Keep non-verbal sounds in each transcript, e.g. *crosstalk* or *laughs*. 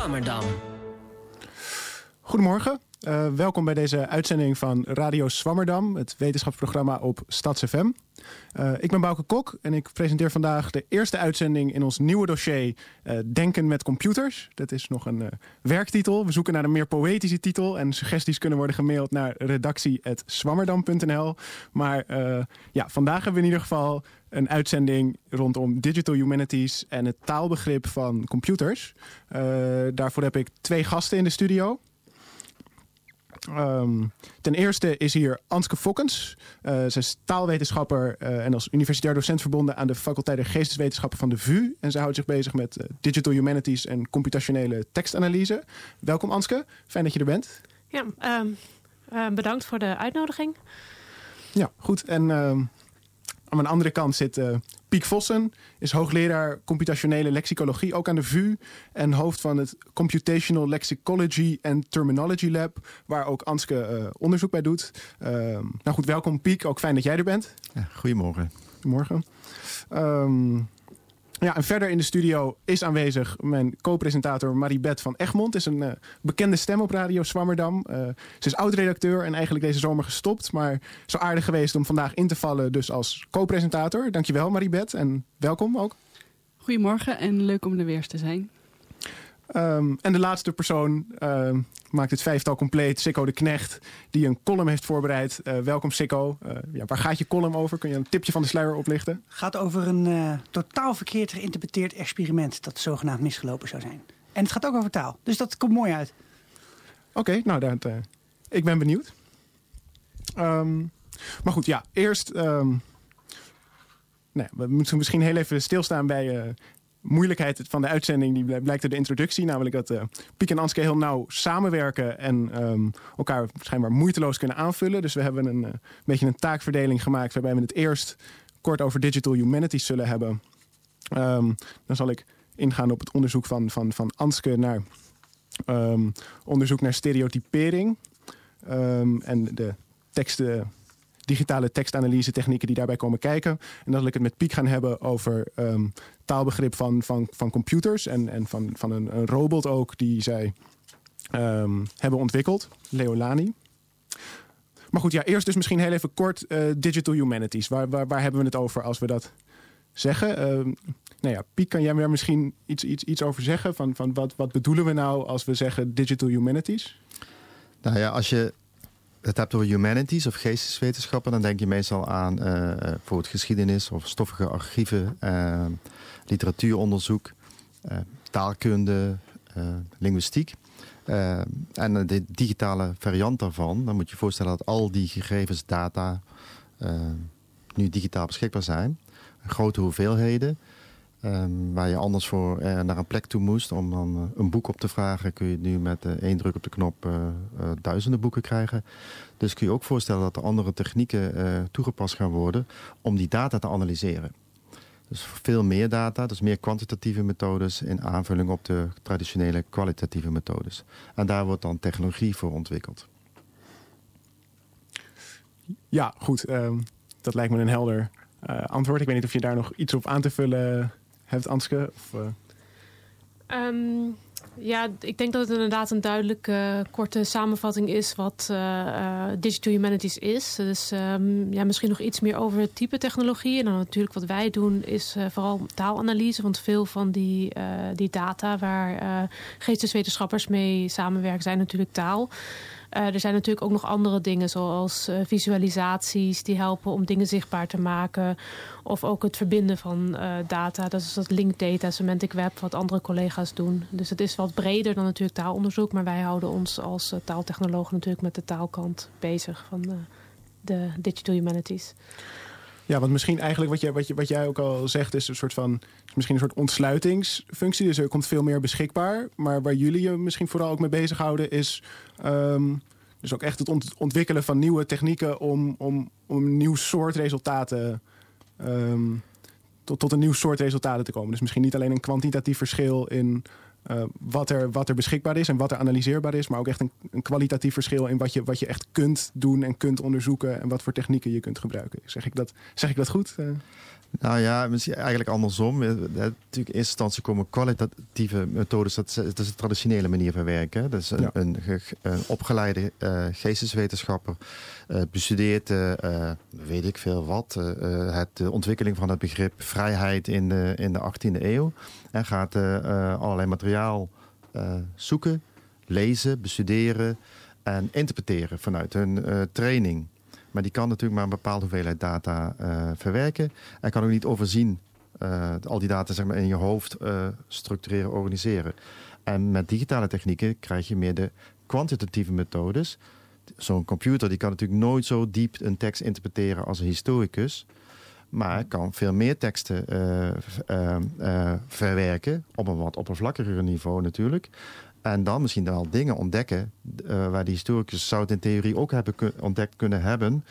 Radio Swammerdam. Goedemorgen. Uh, welkom bij deze uitzending van Radio Swammerdam, het wetenschapsprogramma op StadsFM. Uh, ik ben Bouke Kok en ik presenteer vandaag de eerste uitzending in ons nieuwe dossier uh, Denken met computers. Dat is nog een werktitel. We zoeken naar een meer poëtische titel en suggesties kunnen worden gemaild naar redactie.swammerdam.nl. Maar ja, vandaag hebben we in ieder geval een uitzending rondom digital humanities en het taalbegrip van computers. daarvoor heb ik twee gasten in de studio. Um, ten eerste is hier Anske Fokkens. Uh, zij is taalwetenschapper uh, en als universitair docent verbonden aan de faculteit der geesteswetenschappen van de VU. En zij houdt zich bezig met uh, digital humanities en computationele tekstanalyse. Welkom Anske, fijn dat je er bent. Ja, um, bedankt voor de uitnodiging. Ja, goed. En ehm, aan mijn andere kant zit uh, Piek Vossen, is hoogleraar computationele lexicologie, ook aan de VU. En hoofd van het Computational Lexicology and Terminology Lab, waar ook Anske uh, onderzoek bij doet. Uh, nou goed, welkom Piek, ook fijn dat jij er bent. Ja, goedemorgen. Goedemorgen. Um, ja, en verder in de studio is aanwezig mijn co-presentator Maribeth van Egmond. Is een uh, bekende stem op Radio Swammerdam. Uh, ze is oud-redacteur en eigenlijk deze zomer gestopt. Maar zo aardig geweest om vandaag in te vallen dus als co-presentator. Dankjewel Maribeth en welkom ook. Goedemorgen en leuk om er weer te zijn. Um, en de laatste persoon uh, maakt het vijftal compleet, Sikko de Knecht, die een column heeft voorbereid. Uh, welkom Sikko. Uh, ja, waar gaat je column over? Kun je een tipje van de sluier oplichten? Het gaat over een totaal verkeerd geïnterpreteerd experiment dat zogenaamd misgelopen zou zijn. En het gaat ook over taal, dus dat komt mooi uit. Oké, okay, nou, dat, ik ben benieuwd. Um, maar goed, ja, eerst... Um, nee, we moeten misschien heel even stilstaan bij moeilijkheid van de uitzending die blijkt uit de introductie. Namelijk dat uh, Piek en Anske heel nauw samenwerken en um, elkaar schijnbaar moeiteloos kunnen aanvullen. Dus we hebben een uh, beetje een taakverdeling gemaakt waarbij we het eerst kort over digital humanities zullen hebben. Um, dan zal ik ingaan op het onderzoek van, van, van Anske naar um, onderzoek naar stereotypering. en de teksten digitale tekstanalyse technieken die daarbij komen kijken. En dan zal ik het met Piek gaan hebben over um, taalbegrip van, van, van computers en, en van, van een, een robot ook die zij um, hebben ontwikkeld, Leolani. Maar goed, ja, eerst dus misschien heel even kort uh, digital humanities. Waar, waar, waar hebben we het over als we dat zeggen? Uh, nou ja, Piek, kan jij daar misschien iets, iets, iets over zeggen? Van, van wat, wat bedoelen we nou als we zeggen digital humanities? Nou ja, als je het hebt over humanities of geesteswetenschappen, dan denk je meestal aan bijvoorbeeld geschiedenis of stoffige archieven, uh, literatuuronderzoek, uh, taalkunde, linguïstiek. en de digitale variant daarvan, dan moet je je voorstellen dat al die gegevens, data, nu digitaal beschikbaar zijn. Grote hoeveelheden. Um, waar je anders voor uh, naar een plek toe moest om dan uh, een boek op te vragen, kun je nu met uh, één druk op de knop duizenden boeken krijgen. Dus kun je ook voorstellen dat er andere technieken toegepast gaan worden om die data te analyseren. Dus veel meer data, dus meer kwantitatieve methodes in aanvulling op de traditionele kwalitatieve methodes. En daar wordt dan technologie voor ontwikkeld. Ja, goed. Ehm, dat lijkt me een helder antwoord. Ik weet niet of je daar nog iets op aan te vullen hebt, Anske? Of, uh... um, ja, ik denk dat het inderdaad een duidelijke uh, korte samenvatting is wat uh, digital humanities is. Dus ja, misschien nog iets meer over het type technologie. En dan natuurlijk wat wij doen is vooral taalanalyse. Want veel van die, die data waar geesteswetenschappers mee samenwerken zijn natuurlijk taal. Uh, er zijn natuurlijk ook nog andere dingen zoals uh, visualisaties die helpen om dingen zichtbaar te maken. Of ook het verbinden van uh, data. Dat is dat linked data, semantic web, wat andere collega's doen. Dus het is wat breder dan natuurlijk taalonderzoek. Maar wij houden ons als taaltechnoloog natuurlijk met de taalkant bezig van de digital humanities. Ja, want misschien eigenlijk wat, wat, je, wat jij ook al zegt is een soort van misschien een soort ontsluitingsfunctie. Dus er komt veel meer beschikbaar. Maar waar jullie je misschien vooral ook mee bezighouden is um, dus ook echt het ontwikkelen van nieuwe technieken om, om, om een nieuw soort resultaten um, tot, tot een nieuw soort resultaten te komen. Dus misschien niet alleen een kwantitatief verschil in eh, wat, er, wat er beschikbaar is en wat er analyseerbaar is, maar ook echt een, een kwalitatief verschil in wat je, wat je echt kunt doen en kunt onderzoeken en wat voor technieken je kunt gebruiken. Zeg ik dat, zeg ik dat goed? Uh, nou ja, eigenlijk andersom. Natuurlijk in eerste instantie komen kwalitatieve methodes. Dat is, dat is de traditionele manier van werken. Dat is een, een, een opgeleide uh, geesteswetenschapper uh, bestudeert, uh, weet ik veel wat, het, de ontwikkeling van het begrip vrijheid in de, in de 18e eeuw. En gaat allerlei materiaal zoeken, lezen, bestuderen en interpreteren vanuit hun training. Maar die kan natuurlijk maar een bepaalde hoeveelheid data uh, verwerken. En kan ook niet overzien uh, al die data zeg maar, in je hoofd uh, structureren, organiseren. En met digitale technieken krijg je meer de kwantitatieve methodes. Zo'n computer die kan natuurlijk nooit zo diep een tekst interpreteren als een historicus. Maar kan veel meer teksten verwerken op een wat oppervlakkiger niveau natuurlijk. En dan misschien wel dingen ontdekken uh, waar die historicus zou het in theorie ook hebben ontdekt kunnen hebben.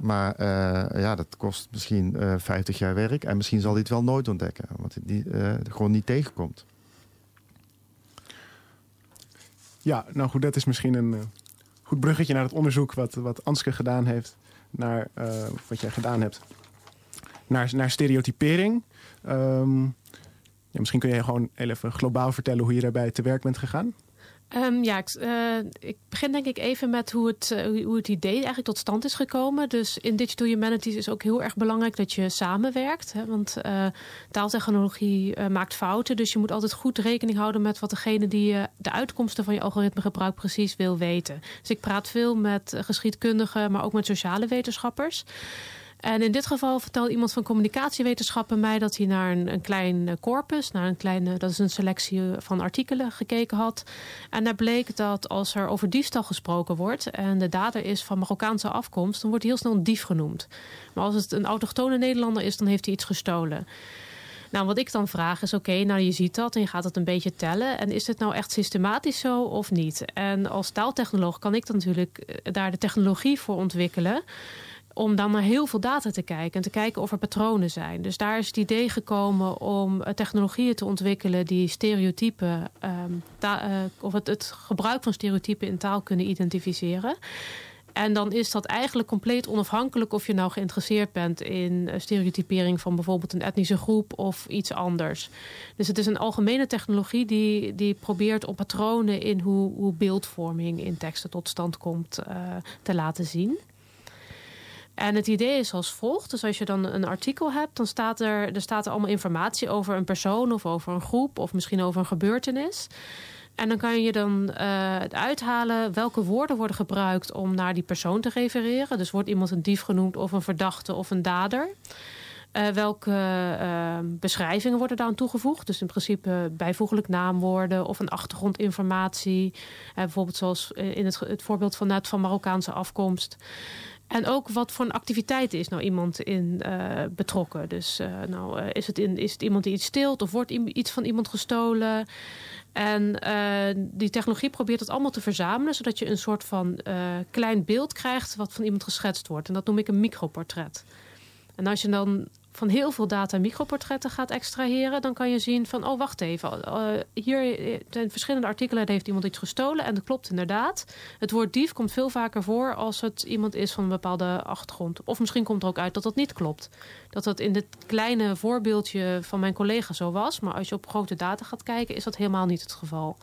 Maar uh, ja, dat kost misschien uh, eh, 50 jaar werk. En misschien zal hij het wel nooit ontdekken, want hij gewoon niet tegenkomt. Ja, nou goed, dat is misschien een goed bruggetje naar het onderzoek wat, wat Anske gedaan heeft. Naar wat jij gedaan hebt. Naar, naar stereotypering. Um, ja, misschien kun je gewoon even globaal vertellen hoe je daarbij te werk bent gegaan. Um, ja, ik, uh, ik, begin denk ik even met hoe het, uh, hoe het idee eigenlijk tot stand is gekomen. Dus in Digital Humanities is ook heel erg belangrijk dat je samenwerkt. Hè, want uh, taaltechnologie maakt fouten. Dus je moet altijd goed rekening houden met wat degene die de uitkomsten van je algoritme gebruikt precies wil weten. Dus ik praat veel met geschiedkundigen, maar ook met sociale wetenschappers. En in dit geval vertelt iemand van communicatiewetenschappen mij dat hij naar een, een klein eh, corpus, naar een kleine, dat is een selectie van artikelen, gekeken had. En daar bleek dat als er over diefstal gesproken wordt en de dader is van Marokkaanse afkomst, dan wordt hij heel snel een dief genoemd. Maar als het een autochtone Nederlander is, dan heeft hij iets gestolen. Nou, wat ik dan vraag is: oké, nou je ziet dat en je gaat het een beetje tellen. En is het nou echt systematisch zo of niet? En als taaltechnoloog kan ik dan natuurlijk eh, daar de technologie voor ontwikkelen om dan naar heel veel data te kijken en te kijken of er patronen zijn. Dus daar is het idee gekomen om eh, technologieën te ontwikkelen die stereotypen um, of het, het, gebruik van stereotypen in taal kunnen identificeren. En dan is dat eigenlijk compleet onafhankelijk of je nou geïnteresseerd bent in eh, stereotypering van bijvoorbeeld een etnische groep of iets anders. Dus het is een algemene technologie die, die probeert op patronen in hoe, hoe beeldvorming in teksten tot stand komt te laten zien. En het idee is als volgt. Dus als je dan een artikel hebt, dan staat er, er staat er allemaal informatie over een persoon of over een groep of misschien over een gebeurtenis. En dan kan je dan uh, uithalen welke woorden worden gebruikt om naar die persoon te refereren. Dus wordt iemand een dief genoemd of een verdachte of een dader. Uh, welke uh, beschrijvingen worden daar aan toegevoegd? Dus in principe bijvoeglijk naamwoorden of een achtergrondinformatie. bijvoorbeeld zoals in het, het voorbeeld van net van Marokkaanse afkomst. En ook wat voor een activiteit is nou iemand in uh, betrokken. Dus uh, nou, uh, is, het in, is het iemand die iets steelt of wordt iets van iemand gestolen? En die technologie probeert het allemaal te verzamelen, zodat je een soort van klein beeld krijgt wat van iemand geschetst wordt. En dat noem ik een microportret. En als je dan van heel veel data microportretten gaat extraheren, dan kan je zien van, oh wacht even, uh, hier zijn verschillende artikelen, heeft iemand iets gestolen en dat klopt inderdaad. Het woord dief komt veel vaker voor als het iemand is van een bepaalde achtergrond. Of misschien komt er ook uit dat dat niet klopt. Dat dat in dit kleine voorbeeldje van mijn collega zo was, maar als je op grote data gaat kijken, is dat helemaal niet het geval.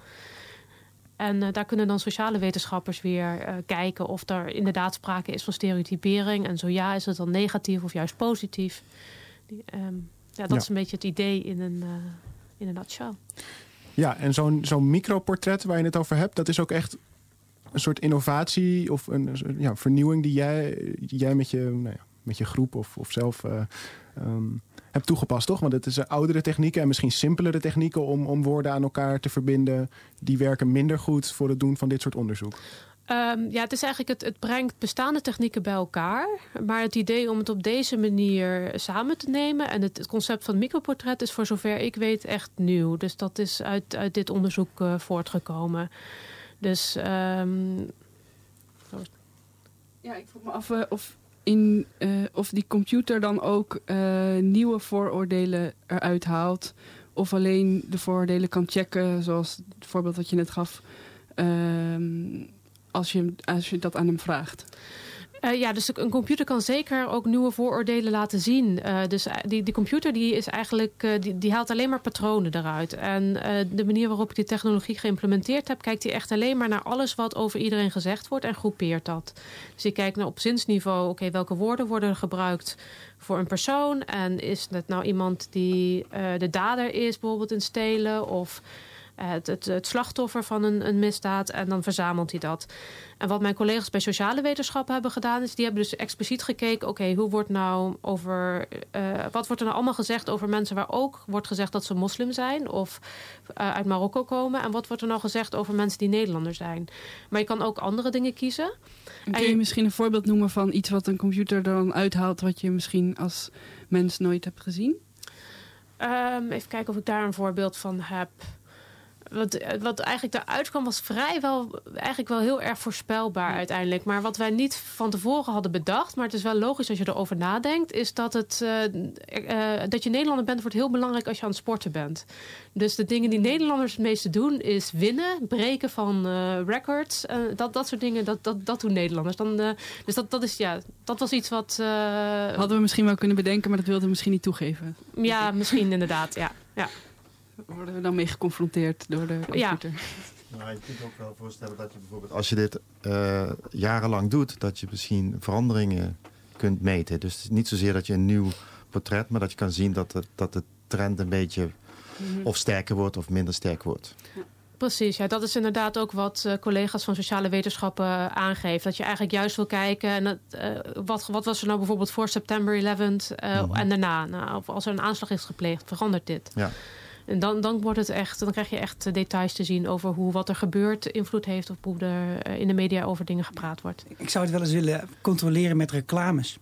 En uh, daar kunnen dan sociale wetenschappers weer kijken of er inderdaad sprake is van stereotypering. En zo ja, is het dan negatief of juist positief. Die, um, ja, dat is een beetje het idee in een, uh, in een nutshell. Ja, en zo'n zo'n microportret waar je het over hebt, dat is ook echt een soort innovatie of een, ja, vernieuwing die jij, die jij met, je, nou ja, met je groep of, of zelf um, hebt toegepast, toch? Want het is oudere technieken en misschien simpelere technieken om, om woorden aan elkaar te verbinden. Die werken minder goed voor het doen van dit soort onderzoek. Um, ja, het is eigenlijk het, het brengt bestaande technieken bij elkaar. Maar het idee om het op deze manier samen te nemen en het, concept van microportret is voor zover ik weet echt nieuw. Dus dat is uit, uit dit onderzoek uh, voortgekomen. Dus. Um, ja, ik vroeg me af uh, of in, uh, of die computer dan ook nieuwe vooroordelen eruit haalt. of alleen de voordelen kan checken, zoals het voorbeeld wat je net gaf, ehm, als, je, als je dat aan hem vraagt. Uh, ja, dus een computer kan zeker ook nieuwe vooroordelen laten zien. Uh, dus die, die computer die is eigenlijk, die, die haalt alleen maar patronen eruit. En de manier waarop ik die technologie geïmplementeerd heb, kijkt hij echt alleen maar naar alles wat over iedereen gezegd wordt en groepeert dat. Dus je kijkt naar op zinsniveau, oké, welke woorden worden gebruikt voor een persoon? En is het nou iemand die de dader is, bijvoorbeeld in stelen? Of het, het, het, slachtoffer van een, een, misdaad. En dan verzamelt hij dat. En wat mijn collega's bij sociale wetenschappen hebben gedaan, is die hebben dus expliciet gekeken: oké, hoe wordt nou over. Uh, wat wordt er nou allemaal gezegd over mensen waar ook wordt gezegd dat ze moslim zijn of uh, uit Marokko komen? En wat wordt er nou gezegd over mensen die Nederlander zijn? Maar je kan ook andere dingen kiezen. kun je, je misschien een voorbeeld noemen van iets wat een computer er dan uithaalt, wat je misschien als mens nooit hebt gezien? Um, even kijken of ik daar een voorbeeld van heb wat, wat eigenlijk daaruit kwam was vrijwel eigenlijk wel heel erg voorspelbaar uiteindelijk. Maar wat wij niet van tevoren hadden bedacht, maar het is wel logisch als je erover nadenkt, is dat, het, uh, uh, dat je Nederlander bent wordt heel belangrijk als je aan het sporten bent. Dus de dingen die Nederlanders het meeste doen is winnen, breken van uh, records. dat, dat soort dingen, dat, dat, dat doen Nederlanders. Dan, dus dat, dat, is, ja, dat was iets wat... Hadden we misschien wel kunnen bedenken, maar dat wilden we misschien niet toegeven. Ja, misschien inderdaad, ja. ja worden we dan mee geconfronteerd door de computer. Ja. Nou, je kunt ook wel voorstellen dat je bijvoorbeeld als je dit uh, jarenlang doet, dat je misschien veranderingen kunt meten. Dus niet zozeer dat je een nieuw portret, maar dat je kan zien dat, het, dat de trend een beetje mm -hmm. of sterker wordt of minder sterk wordt. Precies, ja, dat is inderdaad ook wat uh, collega's van sociale wetenschappen aangeven. Dat je eigenlijk juist wil kijken, en dat, uh, wat, wat was er nou bijvoorbeeld voor september 11 uh, mm -hmm. en daarna? Nou, of als er een aanslag is gepleegd, verandert dit? Ja. En dan, dan, wordt het echt, dan krijg je echt details te zien over hoe wat er gebeurt invloed heeft op hoe er in de media over dingen gepraat wordt. Ik zou het wel eens willen controleren met reclames.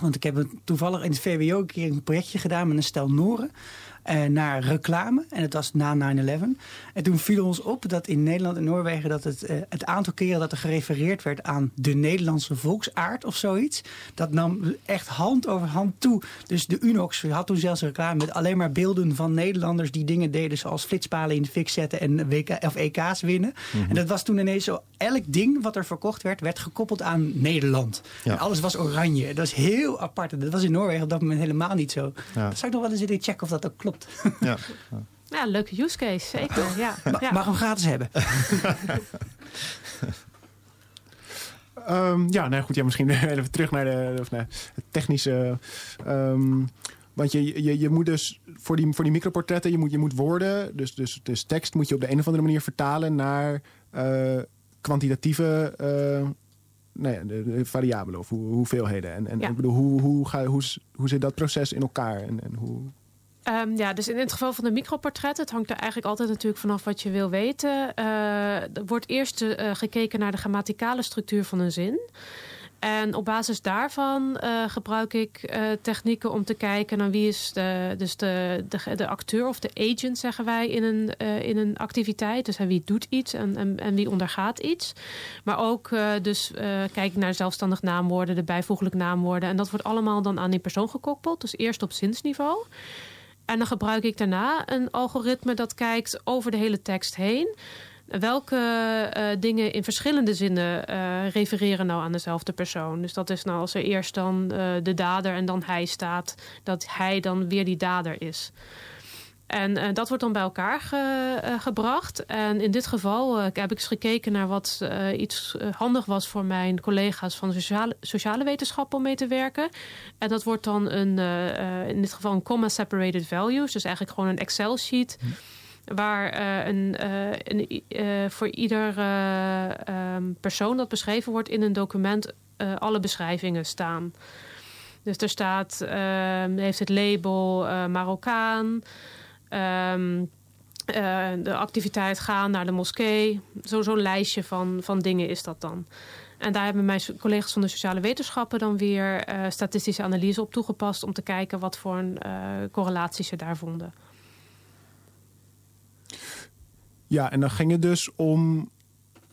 Want ik heb toevallig in het VWO een keer een projectje gedaan met een stel Noren uh, naar reclame. En het was na 9-11. En toen viel ons op dat in Nederland en Noorwegen... dat het, uh, het aantal keren dat er gerefereerd werd aan de Nederlandse volksaard of zoiets... dat nam echt hand over hand toe. Dus de Unox had toen zelfs reclame met alleen maar beelden van Nederlanders... die dingen deden zoals flitspalen in de fik zetten en WK, of EK's winnen. Mm -hmm. En dat was toen ineens zo... elk ding wat er verkocht werd, werd gekoppeld aan Nederland. Ja. En alles was oranje. Dat was heel apart. Dat was in Noorwegen op dat moment helemaal niet zo. Ja. Dat zou ik nog wel eens willen checken of dat ook klopt. Ja. ja, leuke use case, zeker. Ja. *laughs* Ma ja. Mag hem gratis hebben. um, *laughs* ja, nou goed, ja, misschien *laughs* even terug naar, de, of naar het technische. Um, want je, je, je moet dus voor die, voor die microportretten, je moet, je moet woorden, dus, dus, dus tekst moet je op de een of andere manier vertalen naar uh, kwantitatieve uh, nou ja, de, de variabelen of hoe, hoeveelheden. En, en ja. ik bedoel, hoe, hoe, ga, hoe, hoe zit dat proces in elkaar? En, en hoe... Um, ja, dus in het geval van de microportret, het hangt er eigenlijk altijd natuurlijk vanaf wat je wil weten. Uh, er wordt eerst uh, gekeken naar de grammaticale structuur van een zin. En op basis daarvan uh, gebruik ik technieken om te kijken naar wie is de, dus de, de, acteur of de agent, zeggen wij, in een, in een activiteit. Dus wie doet iets en, en, en wie ondergaat iets. Maar ook dus kijk naar zelfstandig naamwoorden, de bijvoeglijk naamwoorden. En dat wordt allemaal dan aan die persoon gekoppeld. Dus eerst op zinsniveau. En dan gebruik ik daarna een algoritme dat kijkt over de hele tekst heen. Welke uh, dingen in verschillende zinnen uh, refereren nou aan dezelfde persoon? Dus dat is nou als er eerst dan uh, de dader en dan hij staat, dat hij dan weer die dader is. En dat wordt dan bij elkaar ge, gebracht. En in dit geval heb ik eens gekeken naar wat iets handig was voor mijn collega's van de sociale, sociale wetenschappen om mee te werken. En dat wordt dan een, in dit geval een comma separated values. Dus eigenlijk gewoon een Excel sheet. Hm waar uh, een, uh, een uh, voor ieder um, persoon dat beschreven wordt in een document alle beschrijvingen staan. Dus er staat, ehm, heeft het label Marokkaan, um, de activiteit gaan naar de moskee. Zo'n zo lijstje van, van dingen is dat dan. En daar hebben mijn collega's van de sociale wetenschappen dan weer statistische analyse op toegepast om te kijken wat voor een, correlaties ze daar vonden. Ja, en dan ging het dus om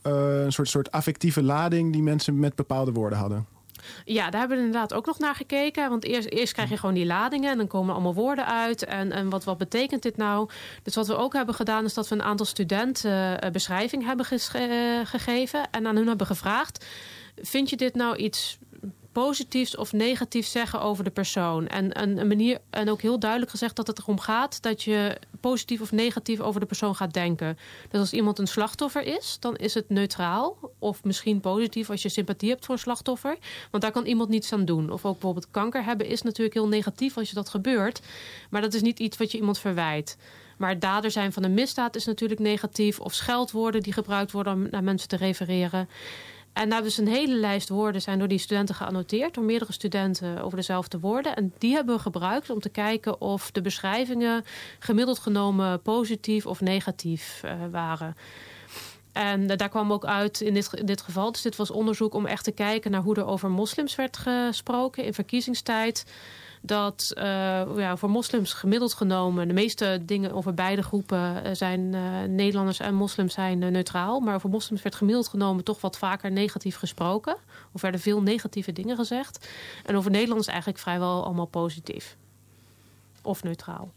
uh, een soort, soort affectieve lading die mensen met bepaalde woorden hadden. Ja, daar hebben we inderdaad ook nog naar gekeken. Want eerst, eerst krijg je gewoon die ladingen en dan komen allemaal woorden uit. En, en wat, wat betekent dit nou? Dus wat we ook hebben gedaan is dat we een aantal studenten uh, beschrijving hebben uh, gegeven. En aan hun hebben gevraagd, vind je dit nou iets positiefs of negatiefs zeggen over de persoon. En, en, een manier, en ook heel duidelijk gezegd dat het erom gaat dat je positief of negatief over de persoon gaat denken. Dus als iemand een slachtoffer is, dan is het neutraal. Of misschien positief als je sympathie hebt voor een slachtoffer. Want daar kan iemand niets aan doen. Of ook bijvoorbeeld kanker hebben is natuurlijk heel negatief als je dat gebeurt. Maar dat is niet iets wat je iemand verwijt. Maar dader zijn van een misdaad is natuurlijk negatief. Of scheldwoorden die gebruikt worden om naar mensen te refereren. En daar dus een hele lijst woorden zijn door die studenten geannoteerd, door meerdere studenten over dezelfde woorden. En die hebben we gebruikt om te kijken of de beschrijvingen gemiddeld genomen positief of negatief uh, waren. En daar kwam ook uit in dit, dit geval. Dus dit was onderzoek om echt te kijken naar hoe er over moslims werd gesproken in verkiezingstijd dat uh, ja, voor moslims gemiddeld genomen... de meeste dingen over beide groepen eh, zijn... Nederlanders en moslims zijn neutraal. Maar over moslims werd gemiddeld genomen toch wat vaker negatief gesproken. Of werden veel negatieve dingen gezegd. En over Nederlanders eigenlijk vrijwel allemaal positief. Of neutraal.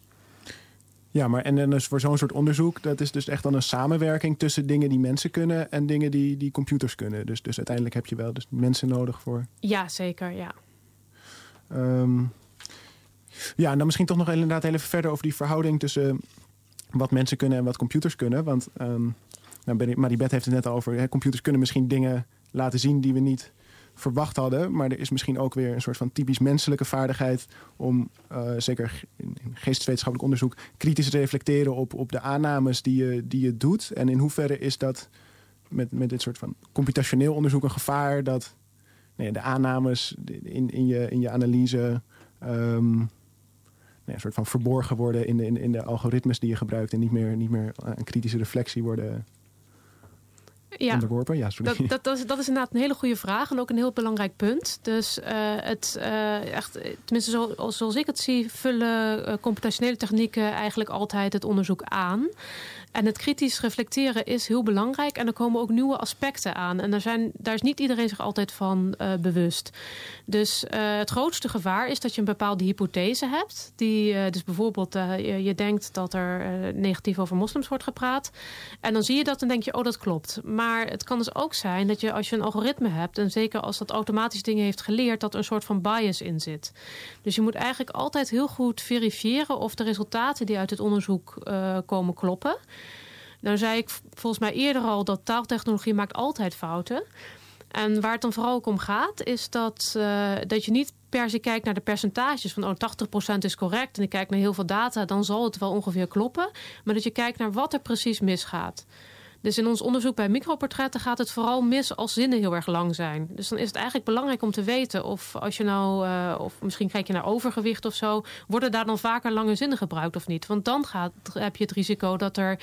Ja, maar en, en dus voor zo'n soort onderzoek, dat is dus echt dan een samenwerking tussen dingen die mensen kunnen en dingen die, die computers kunnen. Dus, dus uiteindelijk heb je wel dus mensen nodig voor. Ja, zeker, ja. Um, ja, en dan misschien toch nog inderdaad even verder over die verhouding tussen wat mensen kunnen en wat computers kunnen. Want um, nou, Maribeth heeft het net over. Hè, computers kunnen misschien dingen laten zien die we niet verwacht hadden. Maar er is misschien ook weer een soort van typisch menselijke vaardigheid om, uh, zeker in, in geesteswetenschappelijk onderzoek, kritisch te reflecteren op, op de aannames die je, die je doet. En in hoeverre is dat met, met dit soort van computationeel onderzoek een gevaar dat nee, de aannames in, in, je, in je analyse. Um, een soort van verborgen worden in de, in, in de algoritmes die je gebruikt en niet meer, niet meer een kritische reflectie worden ja, onderworpen? Ja, dat, dat, dat, is, dat is inderdaad een hele goede vraag en ook een heel belangrijk punt. Dus uh, het, uh, echt, tenminste zo, zoals ik het zie, vullen computationele technieken eigenlijk altijd het onderzoek aan. En het kritisch reflecteren is heel belangrijk. En er komen ook nieuwe aspecten aan. En daar, zijn, daar is niet iedereen zich altijd van uh, bewust. Dus uh, het grootste gevaar is dat je een bepaalde hypothese hebt. Die, uh, dus bijvoorbeeld, je, je, denkt dat er negatief over moslims wordt gepraat. En dan zie je dat en denk je, oh dat klopt. Maar het kan dus ook zijn dat je als je een algoritme hebt... en zeker als dat automatisch dingen heeft geleerd... dat er een soort van bias in zit. Dus je moet eigenlijk altijd heel goed verifiëren... of de resultaten die uit het onderzoek komen kloppen... Nou zei ik volgens mij eerder al dat taaltechnologie maakt altijd fouten. En waar het dan vooral ook om gaat, is dat, uh, dat je niet per se kijkt naar de percentages van oh, 80% is correct en ik kijk naar heel veel data, dan zal het wel ongeveer kloppen. Maar dat je kijkt naar wat er precies misgaat. Dus in ons onderzoek bij microportretten gaat het vooral mis als zinnen heel erg lang zijn. Dus dan is het eigenlijk belangrijk om te weten of als je nou, uh, of misschien kijk je naar overgewicht of zo, worden daar dan vaker lange zinnen gebruikt of niet? Want dan gaat, heb je het risico dat er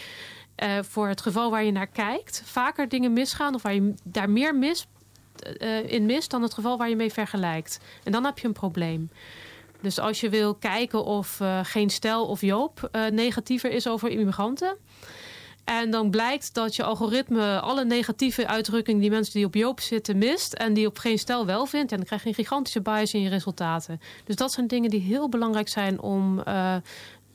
uh, voor het geval waar je naar kijkt, vaker dingen misgaan of waar je daar meer mis, uh, in mist dan het geval waar je mee vergelijkt. En dan heb je een probleem. Dus als je wil kijken of uh, geen stel of Joop negatiever is over immigranten. En dan blijkt dat je algoritme alle negatieve uitdrukkingen die mensen die op Joop zitten mist. En die op geen stel wel vindt. En dan krijg je een gigantische bias in je resultaten. Dus dat zijn dingen die heel belangrijk zijn om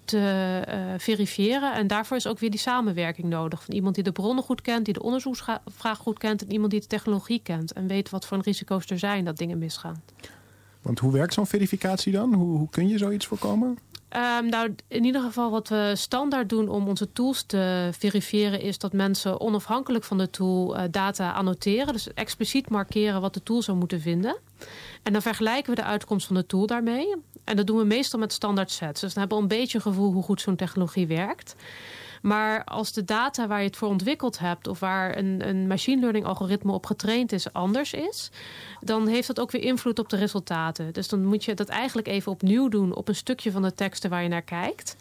te uh, verifiëren. En daarvoor is ook weer die samenwerking nodig. Van iemand die de bronnen goed kent, die de onderzoeksvraag goed kent... en iemand die de technologie kent en weet wat voor risico's er zijn dat dingen misgaan. Want hoe werkt zo'n verificatie dan? Hoe, hoe kun je zoiets voorkomen? Um, nou, in ieder geval wat we standaard doen om onze tools te verifiëren... is dat mensen onafhankelijk van de tool uh, data annoteren. Dus expliciet markeren wat de tool zou moeten vinden. En dan vergelijken we de uitkomst van de tool daarmee. En dat doen we meestal met standaard sets. Dus dan hebben we een beetje een gevoel hoe goed zo'n technologie werkt. Maar als de data waar je het voor ontwikkeld hebt... of waar een, een machine learning algoritme op getraind is, anders is... dan heeft dat ook weer invloed op de resultaten. Dus dan moet je dat eigenlijk even opnieuw doen... op een stukje van de teksten waar je naar kijkt...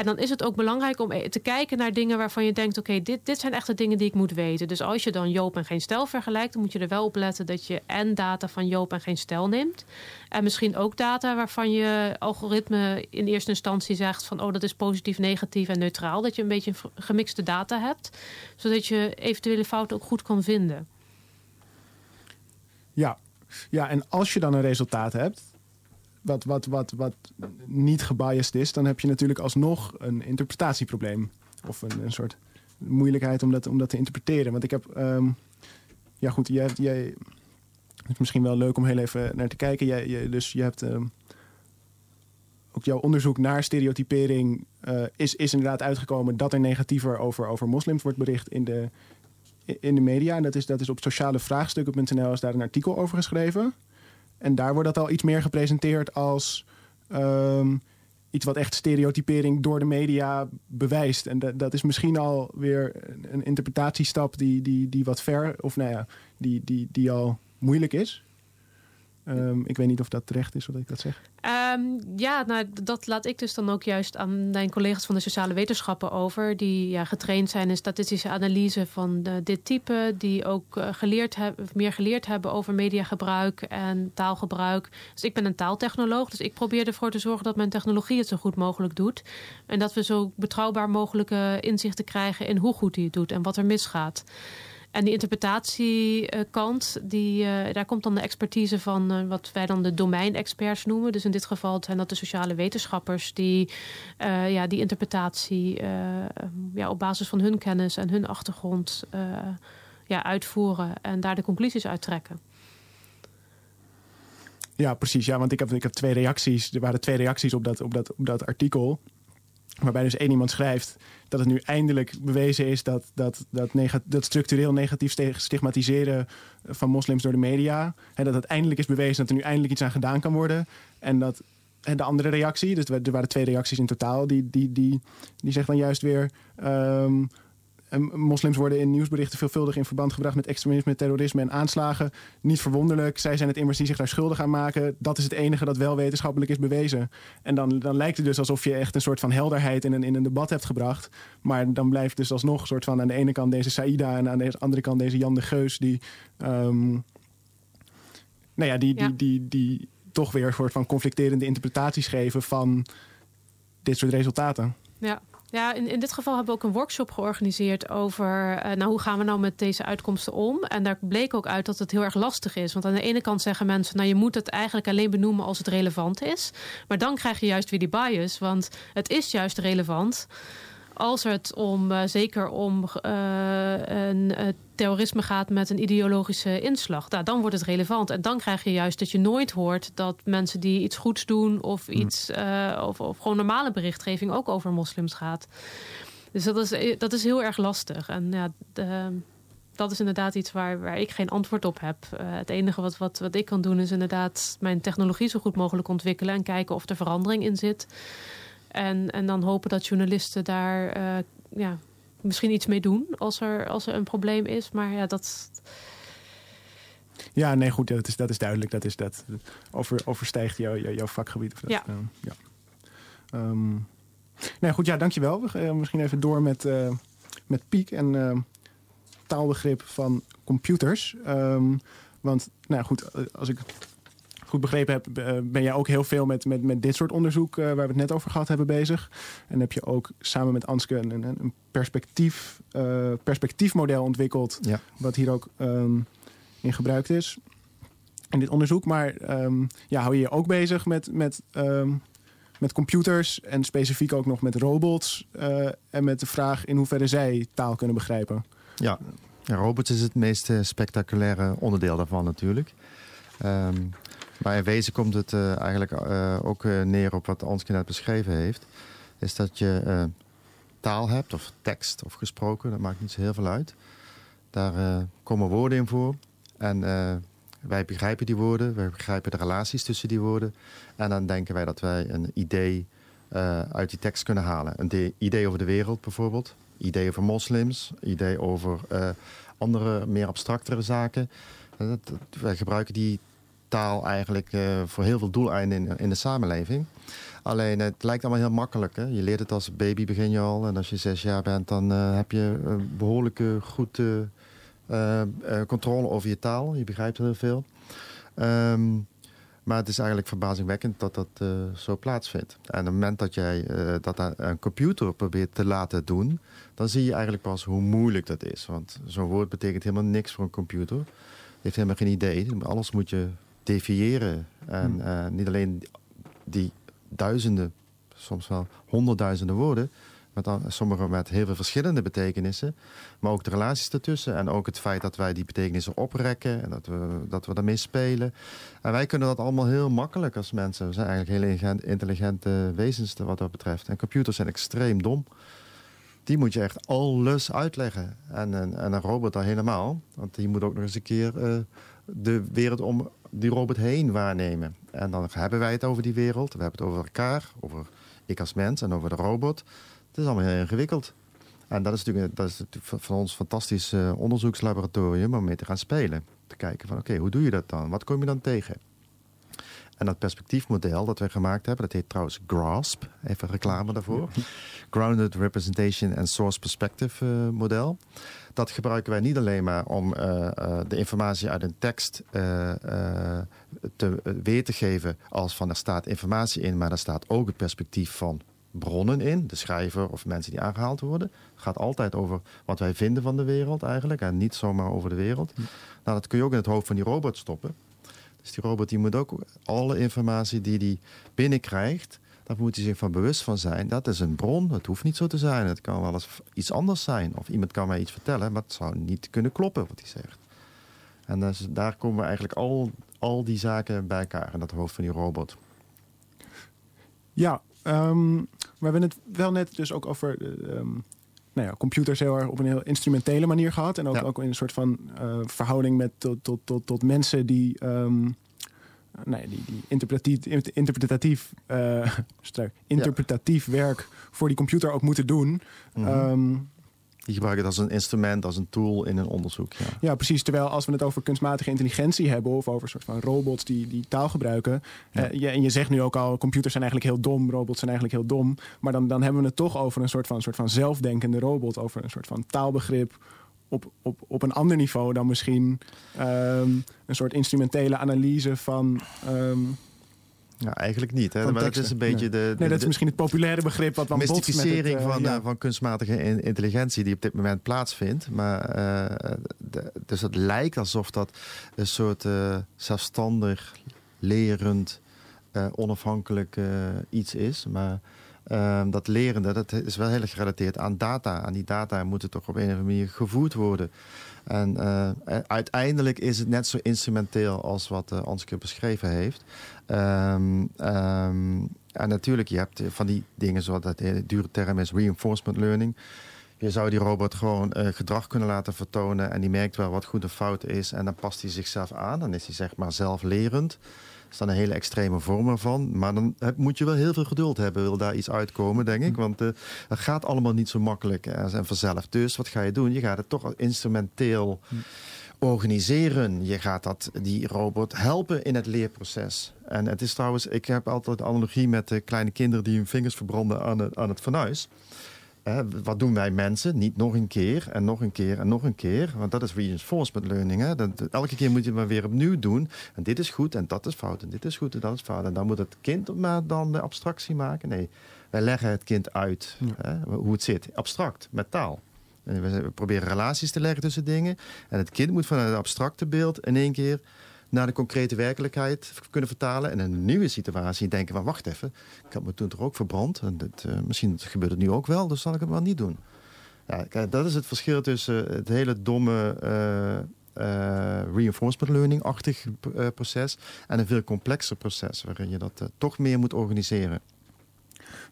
En dan is het ook belangrijk om e- te kijken naar dingen waarvan je denkt: oké, dit, dit zijn echt de dingen die ik moet weten. Dus als je dan Joop en geen stel vergelijkt, dan moet je er wel op letten dat je en data van Joop en geen stel neemt. En misschien ook data waarvan je algoritme in eerste instantie zegt van oh, dat is positief, negatief en neutraal. Dat je een beetje gemixte data hebt, zodat je eventuele fouten ook goed kan vinden. Ja, Ja, en als je dan een resultaat hebt, wat, wat, wat, wat niet gebiased is, dan heb je natuurlijk alsnog een interpretatieprobleem. Of een, een soort moeilijkheid om dat, om dat te interpreteren. Want ik heb. ehm, ja, goed, jij, het is misschien wel leuk om heel even naar te kijken. Jij, jij- dus je hebt. ehm, ook jouw onderzoek naar stereotypering eh, is, is inderdaad uitgekomen dat er negatiever over, over moslims wordt bericht in de, in de media. En dat is, dat is op socialevraagstukken.nl is daar een artikel over geschreven. En daar wordt dat al iets meer gepresenteerd als ehm, iets wat echt stereotypering door de media bewijst. En dat, dat is misschien al weer een, een interpretatiestap die, die, die wat ver, of nou ja, die, die, die al moeilijk is. Ehm, ik weet niet of dat terecht is, wat ik dat zeg. Ehm, ja, nou, dat laat ik dus dan ook juist aan mijn collega's van de sociale wetenschappen over. Die ja, getraind zijn in statistische analyse van eh, dit type. Die ook eh, geleerd hebben, meer geleerd hebben over mediagebruik en taalgebruik. Dus ik ben een taaltechnoloog. Dus ik probeer ervoor te zorgen dat mijn technologie het zo goed mogelijk doet. En dat we zo betrouwbaar mogelijke inzichten krijgen in hoe goed die het doet en wat er misgaat. En die interpretatiekant, die, eh, daar komt dan de expertise van eh, wat wij dan de domeinexperts noemen. Dus in dit geval zijn dat de sociale wetenschappers die eh, ja, die interpretatie ja, op basis van hun kennis en hun achtergrond ja, uitvoeren en daar de conclusies uit trekken. Ja, precies. Ja, want ik heb, ik heb twee reacties. Er waren twee reacties op dat, op, dat, op dat artikel. Waarbij dus één iemand schrijft dat het nu eindelijk bewezen is dat, dat, dat, dat structureel negatief stigmatiseren van moslims door de media. Hè, dat het eindelijk is bewezen dat er nu eindelijk iets aan gedaan kan worden. En dat en de andere reactie, dus er waren twee reacties in totaal, die, die, die, die zegt dan juist weer. ehm, moslims worden in nieuwsberichten veelvuldig in verband gebracht met extremisme, terrorisme en aanslagen. Niet verwonderlijk, zij zijn het immers die zich daar schuldig aan maken. Dat is het enige dat wel wetenschappelijk is bewezen. En dan, dan lijkt het dus alsof je echt een soort van helderheid in een, in een debat hebt gebracht. Maar dan blijft dus alsnog een soort van aan de ene kant deze Saïda en aan de andere kant deze Jan de Geus die. ehm, nou ja, die, die, Ja. die, die, toch weer een soort van conflicterende interpretaties geven van dit soort resultaten. Ja. Ja, in, in dit geval hebben we ook een workshop georganiseerd over eh, nou, hoe gaan we nou met deze uitkomsten om. En daar bleek ook uit dat het heel erg lastig is. Want aan de ene kant zeggen mensen, nou je moet het eigenlijk alleen benoemen als het relevant is. Maar dan krijg je juist weer die bias, want het is juist relevant. Als het om, eh, zeker om eh, een eh, terrorisme gaat met een ideologische inslag, nou, dan wordt het relevant. En dan krijg je juist dat je nooit hoort dat mensen die iets goeds doen of iets eh, of, of gewoon normale berichtgeving ook over moslims gaat. Dus dat is, dat is heel erg lastig. En ja, de- dat is inderdaad iets waar, waar ik geen antwoord op heb. Het enige wat, wat, wat ik kan doen is inderdaad mijn technologie zo goed mogelijk ontwikkelen en kijken of er verandering in zit. En, en dan hopen dat journalisten daar eh, ja, misschien iets mee doen als er, als er een probleem is. Maar ja, dat, Ja, nee, goed, dat is, dat is duidelijk. Dat, is, dat over, overstijgt jouw jouw jouw vakgebied. Of dat, Ja. eh, ja. Ehm, nee, goed, ja, dankjewel. We gaan eh, misschien even door met, met Piek en eh, taalbegrip van computers. Ehm, want, nou goed, als ik goed begrepen heb, eh, ben jij ook heel veel met, met, met dit soort onderzoek, eh, waar we het net over gehad hebben, bezig. En heb je ook samen met Anske een, een, een perspectief, eh, perspectiefmodel ontwikkeld, Ja. wat hier ook ehm, in gebruikt is in dit onderzoek. Maar ehm, ja, hou je je ook bezig met, met, ehm, met computers en specifiek ook nog met robots en met de vraag in hoeverre zij taal kunnen begrijpen. Ja. robots is het meest spectaculaire onderdeel daarvan natuurlijk. Maar in wezen komt het eh, eigenlijk eh, ook eh, neer op wat Anske net beschreven heeft. Is dat je taal hebt, of tekst of gesproken, dat maakt niet zo heel veel uit. Daar komen woorden in voor. En wij begrijpen die woorden, wij begrijpen de relaties tussen die woorden. En dan denken wij dat wij een idee uit die tekst kunnen halen. Een de- idee over de wereld bijvoorbeeld. Idee over moslims. Idee over andere, meer abstractere zaken. Wij gebruiken die taal eigenlijk eh, voor heel veel doeleinden in, in de samenleving. Alleen het lijkt allemaal heel makkelijk. Hè? Je leert het als baby, begin je al. En als je zes jaar bent, dan eh, heb je een behoorlijke goed eh, controle over je taal. Je begrijpt heel veel. Ehm, maar het is eigenlijk verbazingwekkend dat dat zo plaatsvindt. En op het moment dat jij dat aan een computer probeert te laten doen, dan zie je eigenlijk pas hoe moeilijk dat is. Want zo'n woord betekent helemaal niks voor een computer. heeft helemaal geen idee. Alles moet je definiëren. En Hmm. eh, niet alleen die duizenden, soms wel honderdduizenden woorden. Met dan, sommige met heel veel verschillende betekenissen. Maar ook de relaties ertussen. En ook het feit dat wij die betekenissen oprekken. En dat we, dat we daarmee spelen. En wij kunnen dat allemaal heel makkelijk als mensen. We zijn eigenlijk heel intelligent- intelligente wezens wat dat betreft. En computers zijn extreem dom. Die moet je echt alles uitleggen. En, en, en een robot dan helemaal. Want die moet ook nog eens een keer eh, de wereld om die robot heen waarnemen. En dan hebben wij het over die wereld. We hebben het over elkaar. Over ik als mens en over de robot. Het is allemaal heel ingewikkeld. En dat is natuurlijk, dat is natuurlijk van- ons fantastisch eh, onderzoekslaboratorium om mee te gaan spelen. Te kijken van oké, hoe doe je dat dan? Wat kom je dan tegen? En dat perspectiefmodel dat wij gemaakt hebben, dat heet trouwens GRASP. Even reclame daarvoor. Grounded Representation and Source Perspective eh, model. Dat gebruiken wij niet alleen maar om eh, eh, de informatie uit een tekst eh, te, weer te geven als van er staat informatie in, maar er staat ook het perspectief van bronnen in, de schrijver of mensen die aangehaald worden. Het gaat altijd over wat wij vinden van de wereld eigenlijk en niet zomaar over de wereld. Nou, dat kun je ook in het hoofd van die robot stoppen. Dus die robot die moet ook alle informatie die hij binnenkrijgt, daar moet hij zich van bewust van zijn. Dat is een bron, het hoeft niet zo te zijn. Het kan wel eens iets anders zijn. Of iemand kan mij iets vertellen, maar het zou niet kunnen kloppen wat hij zegt. En dus daar komen we eigenlijk al, al die zaken bij elkaar in dat hoofd van die robot. Ja, ehm, we hebben het wel net dus ook over eh, ehm, nou ja, computers heel erg op een heel instrumentele manier gehad. En ook, Ja. ook in een soort van eh, verhouding met tot, tot, tot, tot mensen die, ehm, ja, die, die interpretatief, interpretatief, eh, *laughs* sterk, interpretatief werk voor die computer ook moeten doen. Mhm. Ehm, Die gebruiken het als een instrument, als een tool in een onderzoek. Ja. Ja, precies. Terwijl als we het over kunstmatige intelligentie hebben... of over een soort van robots die, die taal gebruiken... Ja. eh, je, en je zegt nu ook al, computers zijn eigenlijk heel dom... robots zijn eigenlijk heel dom. Maar dan, dan hebben we het toch over een soort van, soort van zelfdenkende robot... over een soort van taalbegrip op, op, op een ander niveau... dan misschien ehm, een soort instrumentele analyse van... ehm, ja, eigenlijk niet. Hè? Maar dat is een beetje de, nee, dat is misschien het populaire begrip... wat dan botst met het, mystificering eh, van, ja. eh, van kunstmatige in- intelligentie die op dit moment plaatsvindt. Maar, eh, de- dus het lijkt alsof dat een soort eh, zelfstandig, lerend, eh, onafhankelijk eh, iets is. Maar eh, dat lerende, dat is wel heel erg gerelateerd aan data. Aan die data moeten toch op een of andere manier gevoed worden. En eh, uiteindelijk is het net zo instrumenteel als wat uh, beschreven heeft. Ehm, ehm, en natuurlijk, je hebt van die dingen zoals dat hele dure term is reinforcement learning. Je zou die robot gewoon gedrag kunnen laten vertonen en die merkt wel wat goed of fout is en dan past hij zichzelf aan. Dan is hij zeg maar zelflerend. Dat dan een hele extreme vorm ervan. Maar dan heb, moet je wel heel veel geduld hebben, wil daar iets uitkomen, denk ik. Want uh, het gaat allemaal niet zo makkelijk en vanzelf. Dus wat ga je doen? Je gaat het toch instrumenteel organiseren. Je gaat dat, die robot helpen in het leerproces. En het is trouwens, ik heb altijd de analogie met de kleine kinderen die hun vingers verbranden aan het, aan het fornuis. Wat doen wij mensen? Niet nog een keer en nog een keer en nog een keer. Want dat is reinforcement learning. Hè? Dat, dat, elke keer moet je het maar weer opnieuw doen. En dit is goed en dat is fout en dit is goed en dat is fout. En dan moet het kind maar dan de abstractie maken. Nee, wij leggen het kind uit ja. hè, hoe het zit. Abstract, met taal. En we proberen relaties te leggen tussen dingen. En het kind moet vanuit het abstracte beeld in één keer naar de concrete werkelijkheid kunnen vertalen. En in een nieuwe situatie denken van wacht even, ik had me toen toch ook verbrand. En uh, misschien gebeurt het nu ook wel, dus zal ik het maar niet doen. Ja, kijk, dat is het verschil tussen het hele domme uh, reinforcement learning-achtig proces en een veel complexer proces waarin je dat toch meer moet organiseren.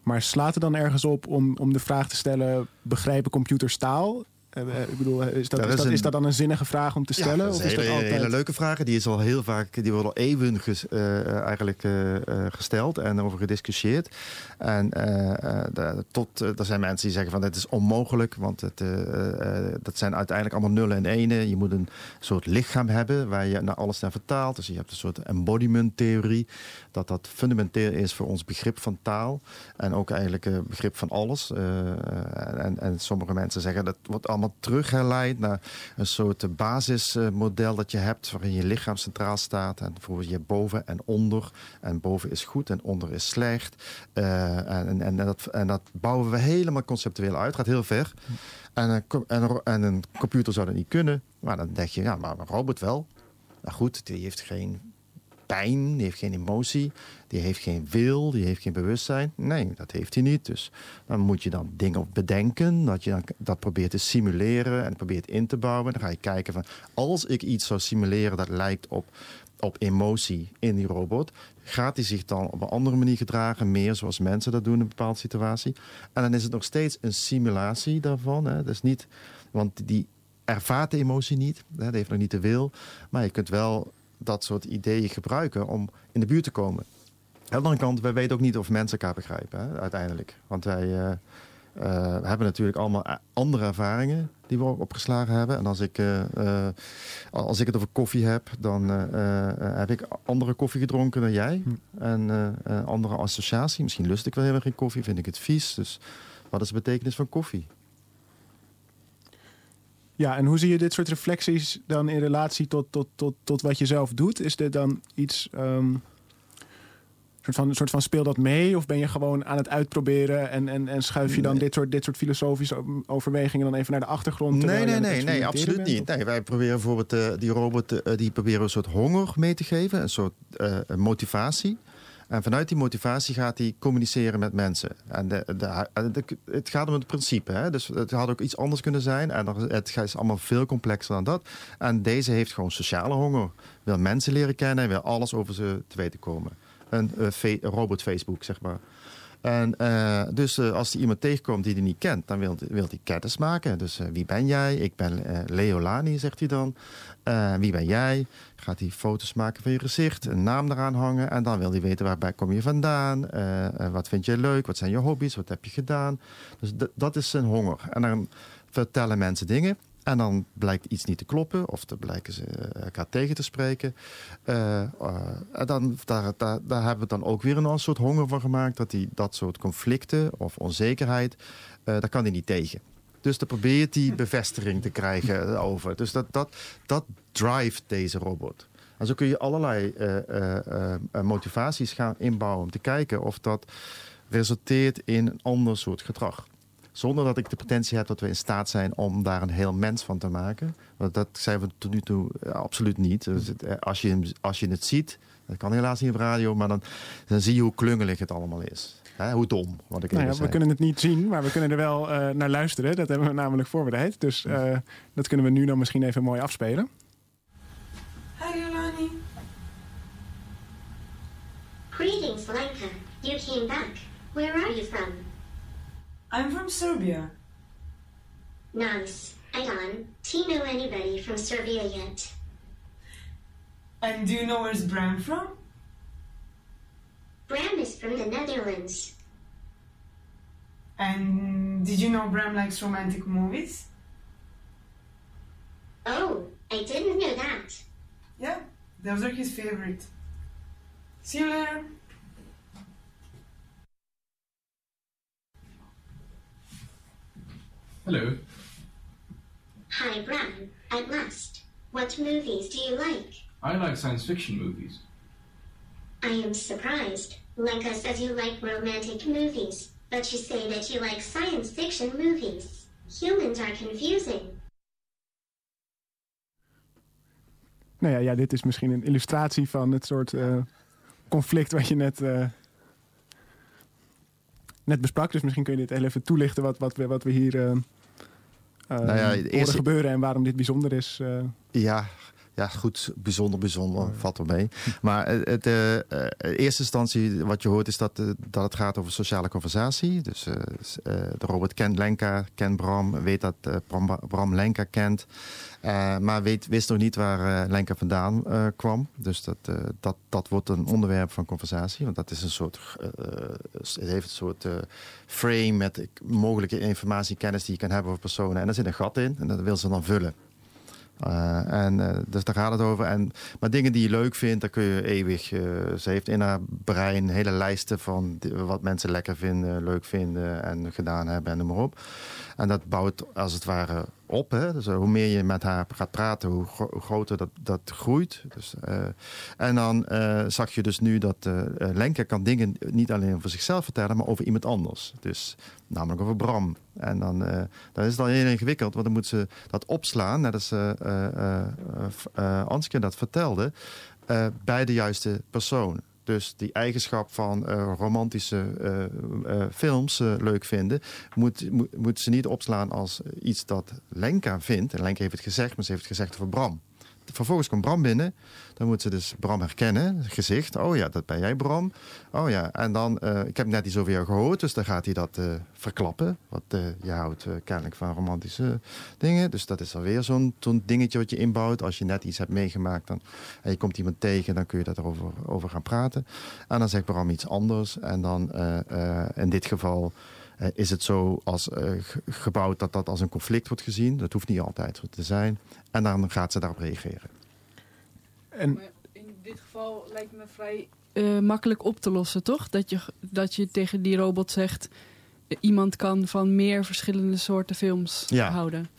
Maar slaat er dan ergens op om, om de vraag te stellen: begrijpen computers taal? Uh, ik bedoel, is dat, is, dat, is dat dan een zinnige vraag om te stellen? Ja, dat is of is een hele, dat altijd... hele leuke vraag. Die is al heel vaak, die wordt al eeuwen ges, uh, eigenlijk uh, gesteld en over gediscussieerd. En tot, er zijn mensen die zeggen van het is onmogelijk, want het, dat zijn uiteindelijk allemaal nullen en enen. Je moet een soort lichaam hebben waar je naar alles naar vertaalt. Dus je hebt een soort embodiment theorie, dat dat fundamenteel is voor ons begrip van taal. En ook eigenlijk begrip van alles. en, en sommige mensen zeggen dat wordt allemaal teruggeleid naar een soort basismodel dat je hebt waarin je lichaam centraal staat en voor je boven en onder. En boven is goed en onder is slecht. Uh, en, en, dat, en dat bouwen we helemaal conceptueel uit, gaat heel ver. En, en, en een computer zou dat niet kunnen. Maar dan denk je, ja maar een robot wel. Maar goed, die heeft geen die heeft geen emotie, die heeft geen wil, die heeft geen bewustzijn. Nee, dat heeft hij niet. Dus dan moet je dan dingen bedenken, dat je dat probeert te simuleren en probeert in te bouwen. Dan ga je kijken van, als ik iets zou simuleren dat lijkt op, op emotie in die robot, gaat hij zich dan op een andere manier gedragen, meer zoals mensen dat doen in een bepaalde situatie. En dan is het nog steeds een simulatie daarvan. Hè. Dat is niet, want die ervaart de emotie niet, hè, die heeft nog niet de wil, maar je kunt wel dat soort ideeën gebruiken om in de buurt te komen. Aan de andere kant, wij weten ook niet of mensen elkaar begrijpen, hè, uiteindelijk. Want wij uh, uh, hebben natuurlijk allemaal andere ervaringen die we ook opgeslagen hebben. En als ik, uh, als ik het over koffie heb, dan heb ik andere koffie gedronken dan jij. Hm. En andere associatie. Misschien lust ik wel helemaal geen koffie, vind ik het vies. Dus wat is de betekenis van koffie? Ja, en hoe zie je dit soort reflecties dan in relatie tot, tot, tot, tot wat je zelf doet? Is dit dan iets. Um, soort van, soort van speel dat mee? Of ben je gewoon aan het uitproberen en, en, en schuif je dan dit, soort, dit soort filosofische overwegingen dan even naar de achtergrond? Nee, nee, nee, nee, absoluut niet. Nee, wij proberen bijvoorbeeld uh, die robot, uh, die proberen een soort honger mee te geven, een soort uh, motivatie. En vanuit die motivatie gaat hij communiceren met mensen. En de, de, het gaat om het principe. Hè? Dus het had ook iets anders kunnen zijn. En het is allemaal veel complexer dan dat. En deze heeft gewoon sociale honger. Wil mensen leren kennen en wil alles over ze te weten komen. Een, een robot Facebook, zeg maar. En uh, dus uh, als hij iemand tegenkomt die hij niet kent, dan wil, hij kennis maken. Dus uh, wie ben jij? Ik ben Leolani, zegt hij dan. wie ben jij? Gaat hij foto's maken van je gezicht, een naam eraan hangen. En dan wil hij weten waarbij kom je vandaan? wat vind je leuk? Wat zijn je hobby's? Wat heb je gedaan? Dus dat is zijn honger. En dan vertellen mensen dingen. En dan blijkt iets niet te kloppen, of dan blijken ze eh, elkaar tegen te spreken. Uh, uh, dan, daar, daar, daar, hebben we dan ook weer een soort honger van gemaakt. Dat die, dat soort conflicten of onzekerheid, daar kan hij niet tegen. Dus dan probeert hij bevestiging te krijgen over. Dus dat, dat, dat drive deze robot. En zo kun je allerlei motivaties gaan inbouwen om te kijken of dat resulteert in een ander soort gedrag. Zonder dat ik de potentie heb dat we in staat zijn om daar een heel mens van te maken. Want dat zijn we tot nu toe eh, absoluut niet. Dus eh, als, je, als je het ziet, dat kan helaas niet op radio, maar dan, dan zie je hoe klungelig het allemaal is. hoe dom, wat ik nou ja, We kunnen het niet zien, maar we kunnen er wel uh, naar luisteren. Dat hebben we namelijk voorbereid. Dus uh, dat kunnen we nu dan misschien even mooi afspelen. Hi, Yolani. Greetings, Lenka. You came back. Where are you from? I'm from Serbia. Nice. Ion, do you know anybody from Serbia yet? And do you know where's Bram from? Bram is from the Netherlands. And did you know Bram likes romantic movies? Oh, I didn't know that. Yeah, those are his favorite. See you later. Hello. Hi, Bram. At last. What movies do you like? I like science fiction movies. I am surprised. Lenka says you like romantic movies, but you say that you like science fiction movies. Humans are confusing. Nou ja, ja, dit is misschien een illustratie van het soort uh, conflict wat je net, uh, net besprak. Dus misschien kun je dit heel even toelichten wat, wat, we, wat we hier uh, nou ja, eerste... gebeuren en waarom dit bijzonder is. Ja, ja, goed, bijzonder, bijzonder, valt wel mee. *laughs* Maar het, uh, in eerste instantie wat je hoort is dat, uh, dat het gaat over sociale conversatie. Dus de robot kent Lenka, kent Bram, weet dat Bram, Bram, Lenka kent. maar weet, wist nog niet waar Lenka vandaan kwam. Dus dat, dat, dat wordt een onderwerp van conversatie. Want dat is een soort, het heeft een soort frame met mogelijke informatie, kennis die je kan hebben over personen. En daar zit een gat in en dat wil ze dan vullen. Uh, en, uh, dus daar gaat het over. En, maar dingen die je leuk vindt, daar kun je eeuwig. Uh, ze heeft in haar brein hele lijsten van wat mensen lekker vinden, leuk vinden en gedaan hebben en noem maar op. En dat bouwt als het ware op. Hè? Dus, eh, hoe meer je met haar gaat praten, hoe, gro- hoe groter dat, dat groeit. Dus, eh, en dan eh, zag je dus nu dat eh eh, Lenke kan dingen niet alleen over zichzelf vertellen, maar over iemand anders. Dus namelijk over Bram. En dan, eh, dan is al heel ingewikkeld, want dan moet ze dat opslaan, net als Anske dat vertelde, bij de juiste persoon. Dus die eigenschap van romantische films leuk vinden, moet, moet, ze niet opslaan als iets dat Lenka vindt. En Lenka heeft het gezegd, maar ze heeft het gezegd over Bram. Vervolgens komt Bram binnen. Dan moet ze dus Bram herkennen. Gezicht. Oh ja, dat ben jij Bram. Oh ja. En dan, eh, ik heb net iets over jou gehoord. Dus dan gaat hij dat eh, verklappen. Want eh, je houdt kennelijk van romantische dingen. Dus dat is alweer zo'n dingetje wat je inbouwt. Als je net iets hebt meegemaakt dan, en je komt iemand tegen, dan kun je daarover over gaan praten. En dan zegt Bram iets anders. En dan in dit geval is het zo als ge- gebouwd dat dat als een conflict wordt gezien. Dat hoeft niet altijd zo te zijn. En dan gaat ze daarop reageren. En Maar in dit geval lijkt me vrij eh, makkelijk op te lossen, toch? Dat je, dat je tegen die robot zegt... eh, iemand kan van meer verschillende soorten films Ja. houden.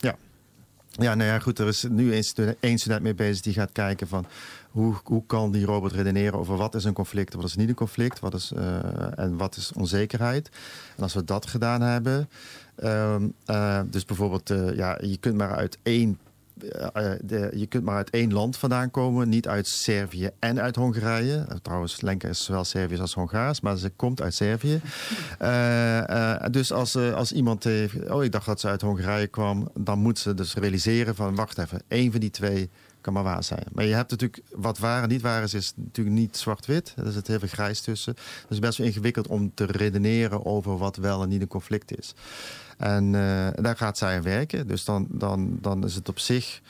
Ja, nou ja, goed. Er is nu één student, mee bezig die gaat kijken van hoe, hoe kan die robot redeneren over wat is een conflict, wat is niet een conflict, wat is, eh, en wat is onzekerheid. En als we dat gedaan hebben, ehm, eh, dus bijvoorbeeld, ja, je kunt maar uit één. Eh, eh, de, je kunt maar uit één land vandaan komen, niet uit Servië en uit Hongarije. Eh, trouwens, Lenka is zowel Servisch als Hongaars, maar ze komt uit Servië. *laughs* Dus als, als iemand heeft, oh, ik dacht dat ze uit Hongarije kwam, dan moet ze dus realiseren van, wacht even, één van die twee kan maar waar zijn. Maar je hebt natuurlijk, wat waar en niet waar is, is natuurlijk niet zwart-wit. Er zit heel veel grijs tussen. Dus het is best wel ingewikkeld om te redeneren over wat wel en niet een conflict is. En eh, daar gaat zij aan werken. Dus dan, dan, dan is het op zich.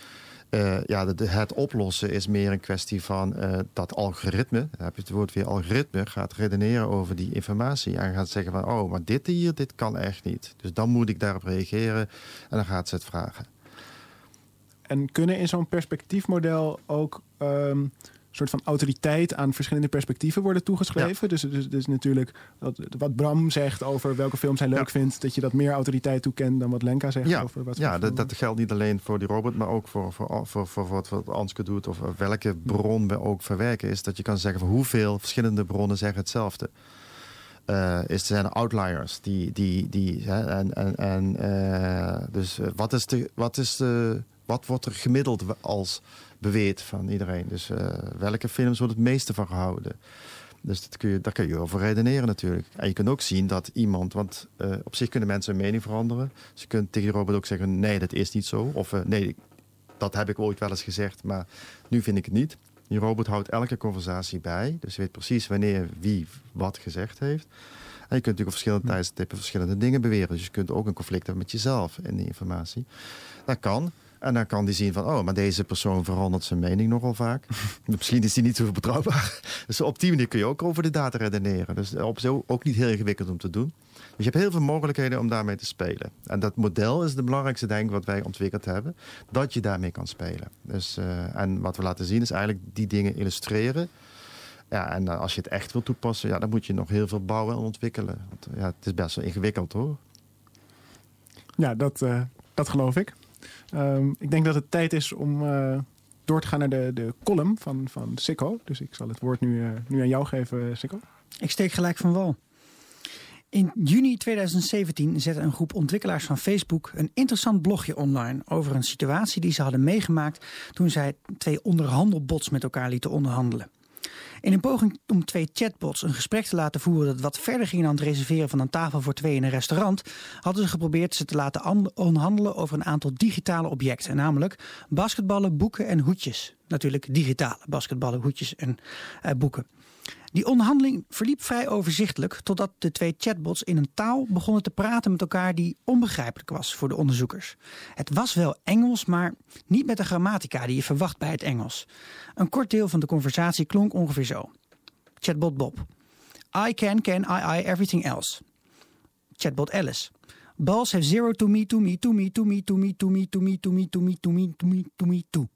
eh, ja, het oplossen is meer een kwestie van eh, dat algoritme. Dan heb je het woord weer algoritme. Gaat redeneren over die informatie. En gaat zeggen van, oh, maar dit hier, dit kan echt niet. Dus dan moet ik daarop reageren. En dan gaat ze het vragen. En kunnen in zo'n perspectiefmodel ook ehm, soort van autoriteit aan verschillende perspectieven worden toegeschreven? Dus, dus, dus natuurlijk wat, wat Bram zegt over welke films hij leuk Ja. vindt, dat je dat meer autoriteit toekent dan wat Lenka zegt Ja, over wat ja dat, dat geldt niet alleen voor die robot, maar ook voor, voor, voor, voor, wat, wat Anske doet. Of welke bron we ook verwerken. Is dat je kan zeggen van hoeveel verschillende bronnen zeggen hetzelfde. Eh is, er zijn er outliers. Die, die, die, hè, en, en, en, eh, dus eh, wat, is de, wat, is de, wat wordt er gemiddeld als beweerd van iedereen? Dus eh, welke films wordt het meeste van gehouden? Dus dat kun je, daar kun je over redeneren natuurlijk. En je kunt ook zien dat iemand, want eh, op zich kunnen mensen hun mening veranderen. Ze kunnen tegen die robot ook zeggen: nee, dat is niet zo. Of eh, nee, dat heb ik ooit wel eens gezegd, maar nu vind ik het niet. Die robot houdt elke conversatie bij. Dus weet precies wanneer wie wat gezegd heeft. En je kunt natuurlijk op verschillende tijdstippen verschillende dingen beweren. Dus je kunt ook een conflict hebben met jezelf in die informatie. Dat kan. En dan kan die zien van, oh, maar deze persoon verandert zijn mening nogal vaak. *laughs* Misschien is die niet zo betrouwbaar. *laughs* Dus op die manier kun je ook over de data redeneren. Dus op zo ook niet heel ingewikkeld om te doen. Dus je hebt heel veel mogelijkheden om daarmee te spelen. En dat model is de belangrijkste, denk ik, wat wij ontwikkeld hebben. Dat je daarmee kan spelen. Dus, eh, en wat we laten zien is eigenlijk die dingen illustreren. Ja, en eh, als je het echt wil toepassen, ja, dan moet je nog heel veel bouwen en ontwikkelen. Want ja, het is best wel ingewikkeld hoor. Ja, dat, eh, dat geloof ik. Ehm, ik denk dat het tijd is om eh, door te gaan naar de, de column van, van Sikko. Dus ik zal het woord nu, eh, nu aan jou geven, Sikko. Ik steek gelijk van wal. In juni 2017 zette een groep ontwikkelaars van Facebook een interessant blogje online over een situatie die ze hadden meegemaakt toen zij twee onderhandelbots met elkaar lieten onderhandelen. In een poging om twee chatbots een gesprek te laten voeren dat wat verder ging dan het reserveren van een tafel voor twee in een restaurant, hadden ze geprobeerd ze te laten an- onderhandelen over een aantal digitale objecten, namelijk basketballen, boeken en hoedjes. Natuurlijk digitale basketballen, hoedjes en eh, boeken. Die onderhandeling verliep vrij overzichtelijk totdat de twee chatbots in een taal begonnen te praten met elkaar die onbegrijpelijk was voor de onderzoekers. Het was wel Engels, maar niet met de grammatica die je verwacht bij het Engels. Een kort deel van de conversatie klonk ongeveer zo. Chatbot Bob. I can, can, I, I, everything else. Chatbot Alice. Balls have zero to me, to me, to me, to me, to me, to me, to me, to me, to me, to me, to me, to me, to.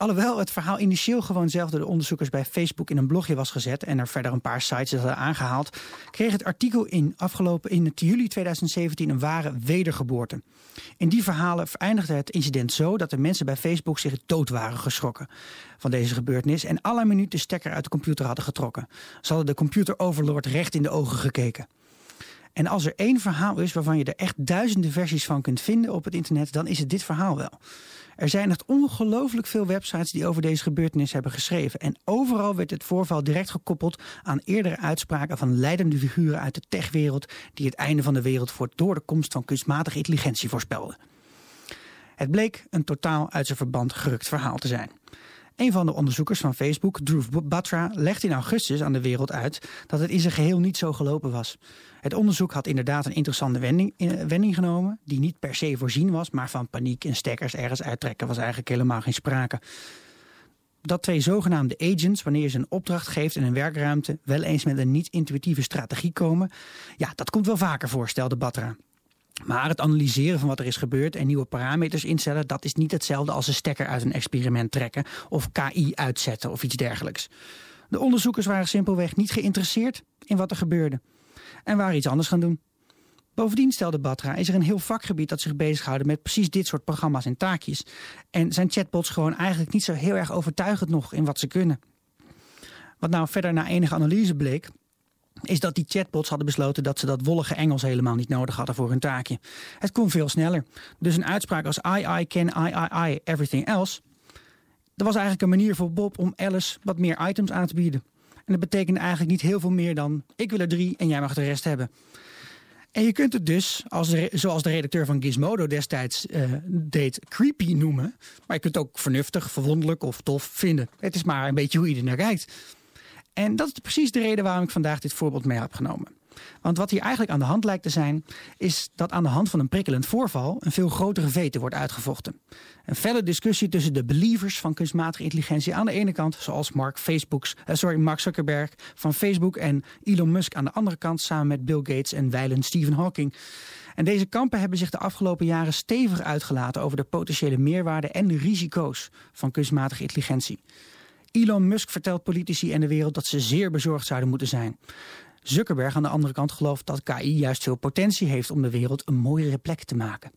Alhoewel het verhaal initieel gewoon zelf door de onderzoekers bij Facebook in een blogje was gezet en er verder een paar sites hadden aangehaald, kreeg het artikel in afgelopen in juli 2017 een ware wedergeboorte. In die verhalen eindigde het incident zo dat de mensen bij Facebook zich dood waren geschrokken van deze gebeurtenis en alle minuut de stekker uit de computer hadden getrokken. Ze hadden de computer overlord recht in de ogen gekeken. En als er één verhaal is waarvan je er echt duizenden versies van kunt vinden op het internet, dan is het dit verhaal wel. Er zijn echt ongelooflijk veel websites die over deze gebeurtenis hebben geschreven. En overal werd het voorval direct gekoppeld aan eerdere uitspraken van leidende figuren uit de techwereld die het einde van de wereld voor door de komst van kunstmatige intelligentie voorspelden. Het bleek een totaal uit zijn verband gerukt verhaal te zijn. Een van de onderzoekers van Facebook, Dhruv Batra, legde in augustus aan de wereld uit dat het in zijn geheel niet zo gelopen was. Het onderzoek had inderdaad een interessante wending, eh, wending genomen, die niet per se voorzien was, maar van paniek en stekkers ergens uittrekken was eigenlijk helemaal geen sprake. Dat twee zogenaamde agents, wanneer je ze een opdracht geeft in een werkruimte, wel eens met een niet-intuïtieve strategie komen, ja, dat komt wel vaker voor, stelde Batra. Maar het analyseren van wat er is gebeurd en nieuwe parameters instellen, dat is niet hetzelfde als een stekker uit een experiment trekken of KI uitzetten of iets dergelijks. De onderzoekers waren simpelweg niet geïnteresseerd in wat er gebeurde en waren iets anders gaan doen. Bovendien, stelde Batra, is er een heel vakgebied dat zich bezighoudt met precies dit soort programma's en taakjes. En zijn chatbots gewoon eigenlijk niet zo heel erg overtuigend nog in wat ze kunnen. Wat nou verder na enige analyse bleek, is dat die chatbots hadden besloten dat ze dat wollige Engels helemaal niet nodig hadden voor hun taakje. Het kon veel sneller. Dus een uitspraak als I, I, can, I, I, I, everything else. Dat was eigenlijk een manier voor Bob om Alice wat meer items aan te bieden. En dat betekende eigenlijk niet heel veel meer dan ik wil er drie en jij mag de rest hebben. En je kunt het dus, als zoals de redacteur van Gizmodo destijds uh, deed, creepy noemen. Maar je kunt het ook vernuftig, verwonderlijk of tof vinden. Het is maar een beetje hoe je er naar kijkt. En dat is precies de reden waarom ik vandaag dit voorbeeld mee heb genomen. Want wat hier eigenlijk aan de hand lijkt te zijn, is dat aan de hand van een prikkelend voorval een veel grotere vete wordt uitgevochten. Een felle discussie tussen de believers van kunstmatige intelligentie aan de ene kant, zoals Mark, Facebook's, uh, sorry, Mark Zuckerberg van Facebook en Elon Musk aan de andere kant, samen met Bill Gates en wijlen Stephen Hawking. En deze kampen hebben zich de afgelopen jaren stevig uitgelaten over de potentiële meerwaarde en de risico's van kunstmatige intelligentie. Elon Musk vertelt politici en de wereld dat ze zeer bezorgd zouden moeten zijn. Zuckerberg aan de andere kant gelooft dat KI juist veel potentie heeft om de wereld een mooiere plek te maken.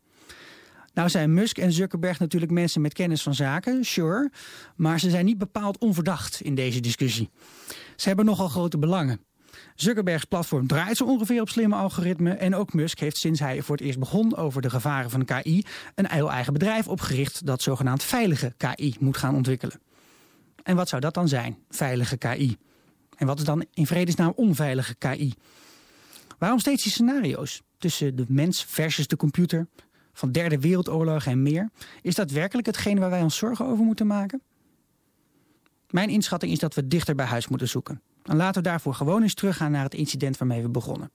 Nou zijn Musk en Zuckerberg natuurlijk mensen met kennis van zaken, sure, maar ze zijn niet bepaald onverdacht in deze discussie. Ze hebben nogal grote belangen. Zuckerbergs platform draait zo ongeveer op slimme algoritmen en ook Musk heeft sinds hij voor het eerst begon over de gevaren van KI een eigen bedrijf opgericht dat zogenaamd veilige KI moet gaan ontwikkelen. En wat zou dat dan zijn, veilige KI? En wat is dan in vredesnaam onveilige KI? Waarom steeds die scenario's tussen de mens versus de computer, van derde wereldoorlog en meer? Is dat werkelijk hetgeen waar wij ons zorgen over moeten maken? Mijn inschatting is dat we dichter bij huis moeten zoeken. En laten we daarvoor gewoon eens teruggaan naar het incident waarmee we begonnen.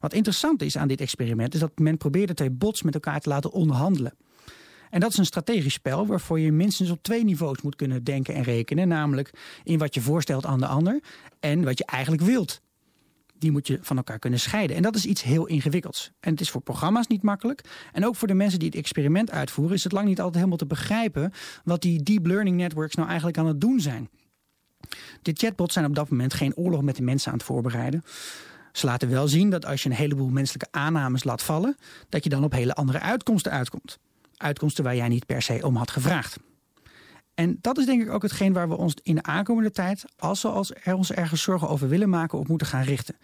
Wat interessant is aan dit experiment is dat men probeerde twee bots met elkaar te laten onderhandelen. En dat is een strategisch spel waarvoor je minstens op twee niveaus moet kunnen denken en rekenen. Namelijk in wat je voorstelt aan de ander en wat je eigenlijk wilt. Die moet je van elkaar kunnen scheiden. En dat is iets heel ingewikkelds. En het is voor programma's niet makkelijk. En ook voor de mensen die het experiment uitvoeren is het lang niet altijd helemaal te begrijpen wat die deep learning networks nou eigenlijk aan het doen zijn. De chatbots zijn op dat moment geen oorlog met de mensen aan het voorbereiden. Ze laten wel zien dat als je een heleboel menselijke aannames laat vallen, dat je dan op hele andere uitkomsten uitkomt uitkomsten waar jij niet per se om had gevraagd. En dat is denk ik ook hetgeen waar we ons in de aankomende tijd, als we als er ons ergens zorgen over willen maken, op moeten gaan richten.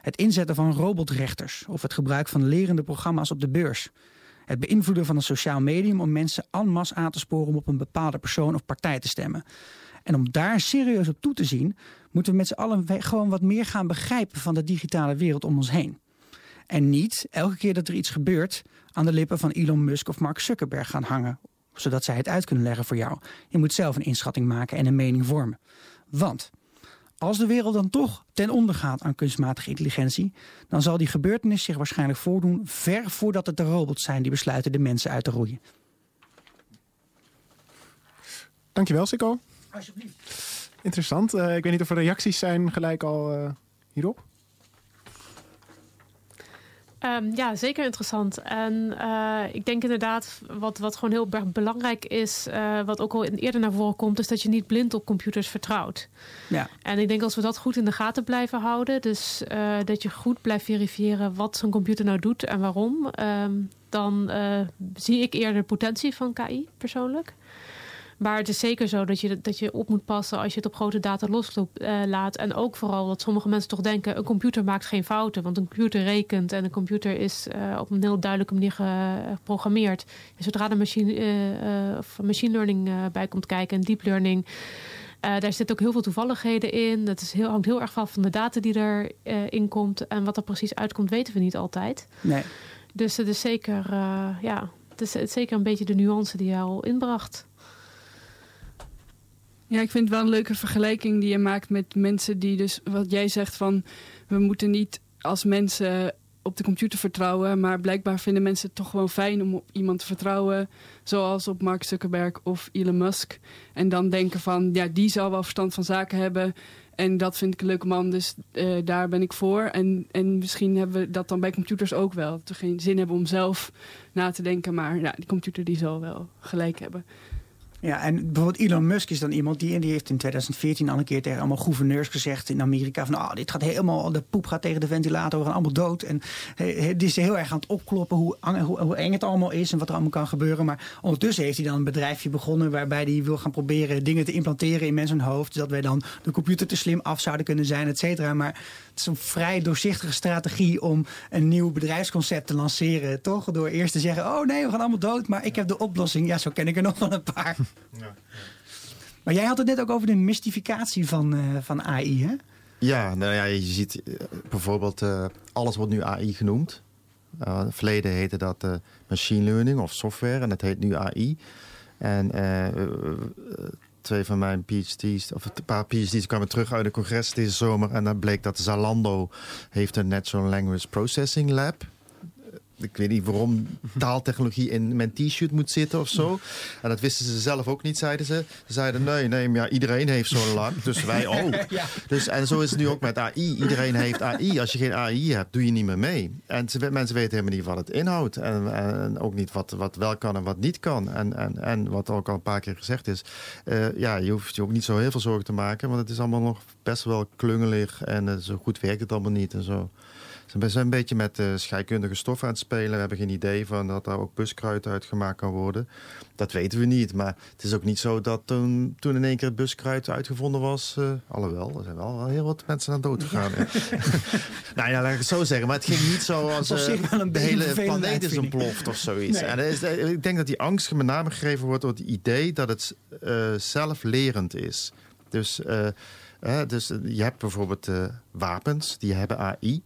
Het inzetten van robotrechters of het gebruik van lerende programma's op de beurs. Het beïnvloeden van een sociaal medium om mensen en masse aan te sporen om op een bepaalde persoon of partij te stemmen. En om daar serieus op toe te zien, moeten we met z'n allen gewoon wat meer gaan begrijpen van de digitale wereld om ons heen. En niet elke keer dat er iets gebeurt aan de lippen van Elon Musk of Mark Zuckerberg gaan hangen. Zodat zij het uit kunnen leggen voor jou. Je moet zelf een inschatting maken en een mening vormen. Want als de wereld dan toch ten onder gaat aan kunstmatige intelligentie, dan zal die gebeurtenis zich waarschijnlijk voordoen ver voordat het de robots zijn die besluiten de mensen uit te roeien. Dankjewel, Sikko. Alsjeblieft. Interessant. Uh, ik weet niet of er reacties zijn gelijk al uh, hierop. Ehm, ja, zeker interessant. En eh, ik denk inderdaad, wat, wat gewoon heel erg belangrijk is, eh, wat ook al eerder naar voren komt, is dat je niet blind op computers vertrouwt. Ja. En ik denk als we dat goed in de gaten blijven houden, dus eh, dat je goed blijft verifiëren wat zo'n computer nou doet en waarom, ehm, dan zie ik eerder potentie van KI persoonlijk. Maar het is zeker zo dat je, dat je op moet passen als je het op grote data loslaat. Uh, en ook vooral dat sommige mensen toch denken: een computer maakt geen fouten. Want een computer rekent en een computer is uh, op een heel duidelijke manier geprogrammeerd. En zodra er machine, uh, of machine learning bij komt kijken en deep learning. daar zit ook heel veel toevalligheden in. Dat is heel, hangt heel erg af van de data die erin in komt. En wat er precies uitkomt, weten we niet altijd. Nee. Dus het is zeker, ja, het is, het is zeker een beetje de nuance die je al inbracht. Ja, ik vind het wel een leuke vergelijking die je maakt met mensen die dus, wat jij zegt van, we moeten niet als mensen op de computer vertrouwen, maar blijkbaar vinden mensen het toch gewoon fijn om op iemand te vertrouwen, zoals op Mark Zuckerberg of Elon Musk. En dan denken van, ja, die zal wel verstand van zaken hebben en dat vind ik een leuke man, dus uh, daar ben ik voor. En, en misschien hebben we dat dan bij computers ook wel, dat we geen zin hebben om zelf na te denken, maar ja, die computer die zal wel gelijk hebben. Ja, en bijvoorbeeld Elon Musk is dan iemand die, die heeft in 2014 al een keer tegen allemaal gouverneurs gezegd in Amerika van oh, dit gaat helemaal, de poep gaat tegen de ventilator, we gaan allemaal dood. En die is heel erg aan het opkloppen hoe, hoe, eng het allemaal is en wat er allemaal kan gebeuren. Maar ondertussen heeft hij dan een bedrijfje begonnen waarbij hij wil gaan proberen dingen te implanteren in mensen hoofd, zodat wij dan de computer te slim af zouden kunnen zijn, et cetera. Maar het is een vrij doorzichtige strategie om een nieuw bedrijfsconcept te lanceren, toch? Door eerst te zeggen, oh nee, we gaan allemaal dood, maar ik heb de oplossing. Ja, zo ken ik er nog wel een paar. Ja. Maar jij had het net ook over de mystificatie van, uh, van AI, hè? Ja, nou ja, je ziet uh, bijvoorbeeld, uh, alles wordt nu AI genoemd. in het verleden heette dat machine learning of software en het heet nu AI. En twee van mijn PhD's, of een paar PhD's kwamen terug uit de congres deze zomer. En dan bleek dat Zalando heeft een Natural Language Processing Lab ik weet niet waarom taaltechnologie in mijn t-shirt moet zitten of zo. En dat wisten ze zelf ook niet, zeiden ze. Ze zeiden, nee, nee, maar ja, iedereen heeft zo'n lab, dus wij *laughs* ook. Dus, en zo is het nu ook met AI. Iedereen heeft AI. Als je geen AI hebt, doe je niet meer mee. En ze, mensen weten helemaal niet wat het inhoudt. En, en ook niet wat, wat wel kan en wat niet kan. En, en, en wat ook al een paar keer gezegd is. Uh, ja, je hoeft je ook niet zo heel veel zorgen te maken. Want het is allemaal nog best wel klungelig. En uh, zo goed werkt het allemaal niet en zo. We zijn een beetje met uh, scheikundige stoffen aan het spelen. We hebben geen idee van dat daar ook buskruid uit gemaakt kan worden. Dat weten we niet. Maar het is ook niet zo dat toen, toen in één keer het buskruid uitgevonden was... Uh, alhoewel, er zijn wel heel wat mensen aan dood gegaan. Ja. *laughs* nou ja, laat ik het zo zeggen. Maar het ging niet zo als uh, de hele planeet is ontploft of zoiets. En is, ik denk dat die angst met name gegeven wordt door het idee dat het zelflerend is. Dus... dus je hebt bijvoorbeeld wapens, die hebben AI.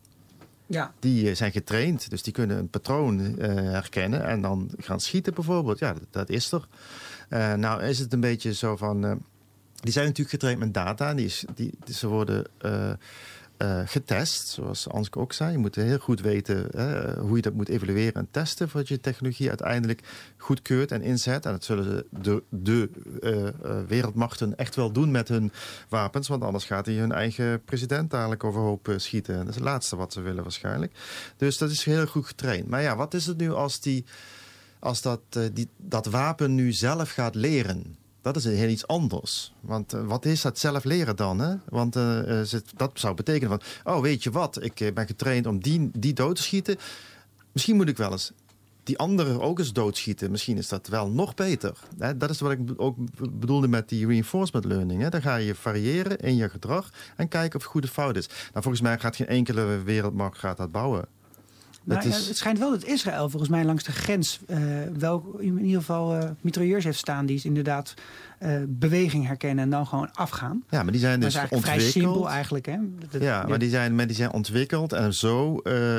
Ja. Die eh, zijn getraind, dus die kunnen een patroon uh, herkennen en dan gaan schieten bijvoorbeeld. Ja, dat, is er. Uh, nou is het een beetje zo van... Die zijn natuurlijk getraind met data. Die, is, die ze worden uh, getest, zoals Anske ook zei. Je moet heel goed weten uh, hoe je dat moet evalueren en testen... voordat je technologie uiteindelijk goedkeurt en inzet. En dat zullen de, de uh, wereldmachten echt wel doen met hun wapens... want anders gaat hij hun eigen president dadelijk overhoop schieten. Dat is het laatste wat ze willen waarschijnlijk. Dus dat is heel goed getraind. Maar ja, wat is het nu als, die, als dat, die, dat wapen nu zelf gaat leren... Dat is heel iets anders. Want uh, wat is dat zelf leren dan? Hè? Want uh, dat zou betekenen van... oh, weet je wat, ik ben getraind om die, die dood te schieten. Misschien moet ik wel eens die andere ook eens doodschieten. Misschien is dat wel nog beter. Hè? Dat is wat ik ook bedoelde met die reinforcement learning. Hè? Dan ga je variëren in je gedrag en kijken of het goed of fout is. Nou, volgens mij gaat geen enkele wereldmacht gaat dat bouwen. Het schijnt wel dat Israël volgens mij langs de grens uh, wel in ieder geval uh, mitrailleurs heeft staan die inderdaad uh, beweging herkennen en dan gewoon afgaan. Ja, maar die zijn dus ontwikkeld. Vrij simpel eigenlijk, hè? Dat, ja, maar die zijn, maar die zijn ontwikkeld en zo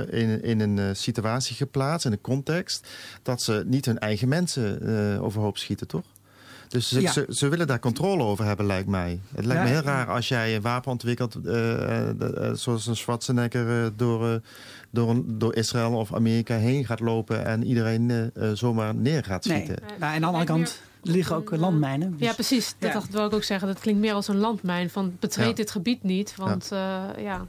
in, in een situatie geplaatst, in een context, dat ze niet hun eigen mensen overhoop schieten, toch? Dus ze, ja. ze, ze, willen daar controle over hebben, lijkt mij. Het lijkt ja, me heel raar als jij een wapen ontwikkelt, uh, uh, zoals een Schwarzenegger door, door, door Israël of Amerika heen gaat lopen en iedereen zomaar neer gaat schieten. Nee. Nou, aan de andere kant liggen ook landmijnen. Dus. Ja, precies. Dat dacht, wil ik ook zeggen. Dat klinkt meer als een landmijn. Van betreed dit gebied niet, want ja. Ja,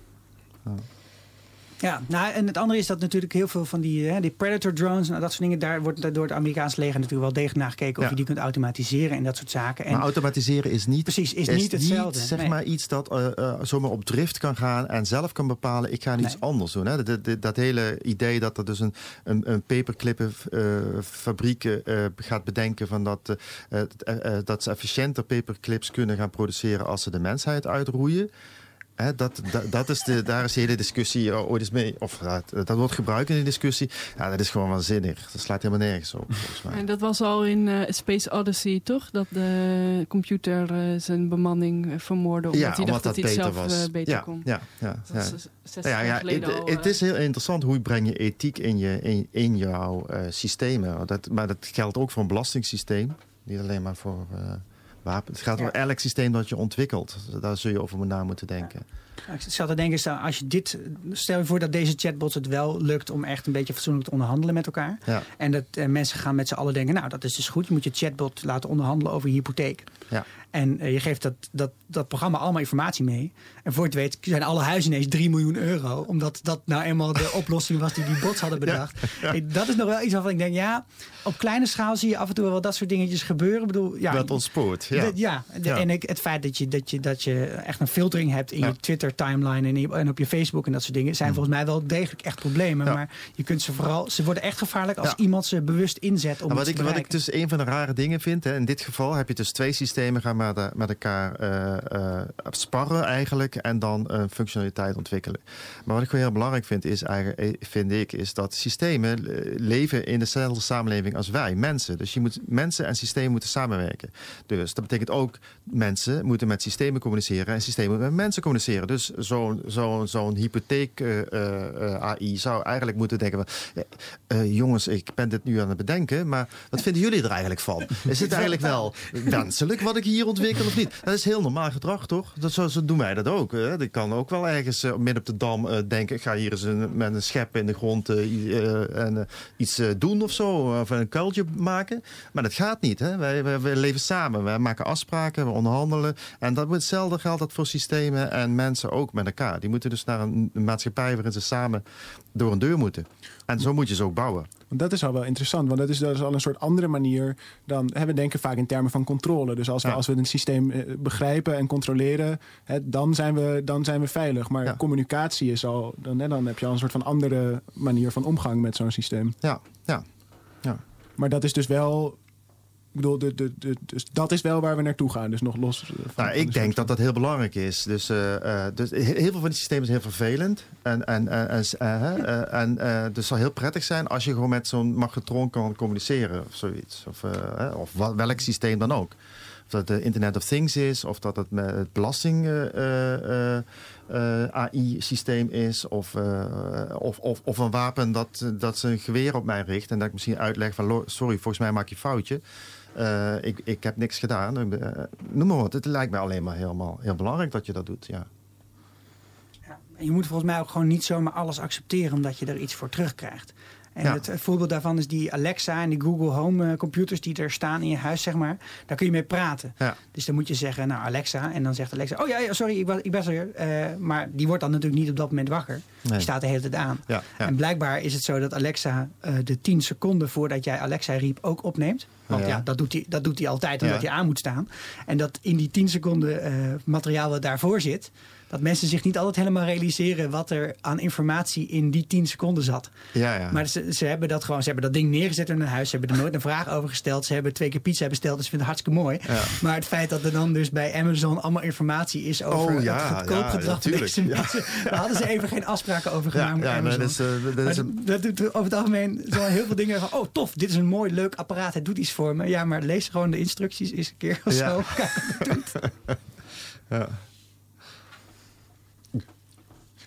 nou, en het andere is dat natuurlijk heel veel van die, hè, die Predator drones... Nou, dat soort dingen, daar wordt door het Amerikaanse leger natuurlijk wel degelijk naar gekeken... of Ja. je die kunt automatiseren en dat soort zaken. En Maar automatiseren is niet, precies, is, niet hetzelfde. zeg Nee. maar iets dat eh, eh, zomaar op drift kan gaan en zelf kan bepalen, ik ga iets Nee. anders doen. Hè? Dat, dat, dat hele idee dat er dus een, een, een paperclippenfabriek eh, gaat bedenken van dat, dat ze efficiënter paperclips kunnen gaan produceren als ze de mensheid uitroeien. Dat, dat, dat is de, daar is de hele discussie ooit eens mee. Of dat, dat wordt gebruikt in de discussie. Ja, dat is gewoon waanzinnig. Dat slaat helemaal nergens op, volgens mij. En dat was al in eh, Space Odyssey, toch? Dat de computer eh, zijn bemanning eh, vermoordde. Omdat ja, hij omdat dacht dat, dat hij het zelf was. beter ja, kon. Ja, ja, Dat ja. dus 60 Ja, ja, het, is heel interessant hoe breng je ethiek in, je, in, in jouw systemen. Dat, maar dat geldt ook voor een belastingssysteem. Niet alleen maar voor wapens. Het gaat voor elk systeem dat je ontwikkelt. Daar zul je over na moeten denken. Ik zat te denken, stel, als je dit, stel je voor dat deze chatbots het wel lukt om echt een beetje fatsoenlijk te onderhandelen met elkaar. Ja. En dat eh, mensen gaan met z'n allen denken, nou dat is dus goed. Je moet je chatbot laten onderhandelen over je hypotheek. Ja. En eh, je geeft dat, dat, dat programma allemaal informatie mee. En voor je het weet zijn alle huizen ineens 3 miljoen euro. Omdat dat nou eenmaal de *laughs* oplossing was die die bots hadden bedacht. Dat is nog wel iets waarvan ik denk, ja, op kleine schaal zie je af en toe wel dat soort dingetjes gebeuren. Ik bedoel, ja, dat ontspoort. Ja. ja, en ik, het feit dat je, dat, je, dat je echt een filtering hebt in je en, in je- en op je Facebook en dat soort dingen, zijn volgens mij wel degelijk echt problemen. Maar je kunt ze vooral, ze worden echt gevaarlijk als iemand ze bewust inzet om iets wat, ik, wat ik dus een van de rare dingen vind, hè, in dit geval heb je dus twee systemen gaan met, eh, met elkaar eh, eh, sparren eigenlijk en dan een functionaliteit ontwikkelen. Maar wat ik gewoon heel belangrijk vind, is eigenlijk, vind ik, is dat systemen leven in dezelfde samenleving als wij, mensen. Dus je moet, mensen en systemen moeten samenwerken. Dus dat betekent ook, mensen moeten met systemen communiceren en systemen met mensen communiceren. Dus zo'n zo'n zo'n hypotheek AI zou eigenlijk moeten denken van, jongens, ik ben dit nu aan het bedenken, maar wat vinden jullie er eigenlijk van? Is het *laughs* eigenlijk wel wenselijk wat ik hier ontwikkel of niet? Dat is heel normaal gedrag, toch? Dat, zo, doen wij dat ook. Hè? Ik kan ook wel ergens eh, midden op de dam eh, denken, ga hier eens een, met een schep in de grond eh, en, iets doen of zo, of een kuiltje maken. Maar dat gaat niet. Hè? Wij, wij, leven samen, wij maken afspraken, we onderhandelen. En dat hetzelfde geldt dat voor systemen en mensen ook met elkaar. Die moeten dus naar een maatschappij waarin ze samen door een deur moeten. En zo moet je ze ook bouwen. Want dat is al wel interessant, want dat is, dat is al een soort andere manier dan. Hè, we denken vaak in termen van controle. Dus als we, Ja. als we een systeem eh, begrijpen en controleren, hè, dan, zijn we, dan zijn we veilig. Maar Ja. communicatie is al. Dan, hè, dan heb je al een soort van andere manier van omgang met zo'n systeem. Ja, ja. Maar dat is dus wel. Ik bedoel, de, de, de, dus dat is wel waar we naartoe gaan. Dus nog los. eh, Van, Nou, van ik de denk dat dat heel belangrijk is. Dus, eh, eh, dus he- heel veel van die systemen zijn heel vervelend. En, en, en, en, dus zou heel prettig zijn als je gewoon met zo'n magnetron kan communiceren of zoiets. Of, of welk systeem dan ook. Of dat het Internet of Things is, of dat het met belasting eh, AI-systeem is, of, of, of, of een wapen dat, dat ze een geweer op mij richt en dat ik misschien uitleg van "Lo- sorry, volgens mij maak je een foutje. Eh, ik, ik heb niks gedaan. Eh, noem maar wat. Het lijkt mij alleen maar helemaal heel belangrijk dat je dat doet. Ja. En je moet volgens mij ook gewoon niet zomaar alles accepteren omdat je er iets voor terugkrijgt. En Ja. het voorbeeld daarvan is die Alexa en die Google Home eh, computers die er staan in je huis, zeg maar. Daar kun je mee praten. Ja. Dus dan moet je zeggen, nou Alexa. En dan zegt Alexa, oh ja, ja sorry, ik, was, ik ben er. Eh, maar die wordt dan natuurlijk niet op dat moment wakker. Nee. Die staat de hele tijd aan. Ja. En blijkbaar is het zo dat Alexa eh, de 10 seconden voordat jij Alexa riep ook opneemt. Want Ja. dat, doet hij, dat doet hij altijd omdat hij aan moet staan. En dat in die 10 seconden eh, materiaal wat daarvoor zit... dat mensen zich niet altijd helemaal realiseren... wat er aan informatie in die 10 seconden zat. Ja, ja. Maar ze, ze hebben dat gewoon, ze hebben dat ding neergezet in hun huis. Ze hebben er nooit een vraag over gesteld. Ze hebben twee keer pizza besteld, dus ze vinden het hartstikke mooi. Ja. Maar het feit dat er dan dus bij Amazon allemaal informatie is over Oh, ja, het goedkoopgedrag ja, van deze natuurlijk. Ja. mensen. Daar hadden ze even geen afspraken over gedaan ja, met Amazon. dat is, eh, dat is een, dat doet over het algemeen heel veel dingen van... oh tof, dit is een mooi, leuk apparaat, het doet iets voor me. Ja, maar lees gewoon de instructies eens een keer of zo. *laughs* Ja.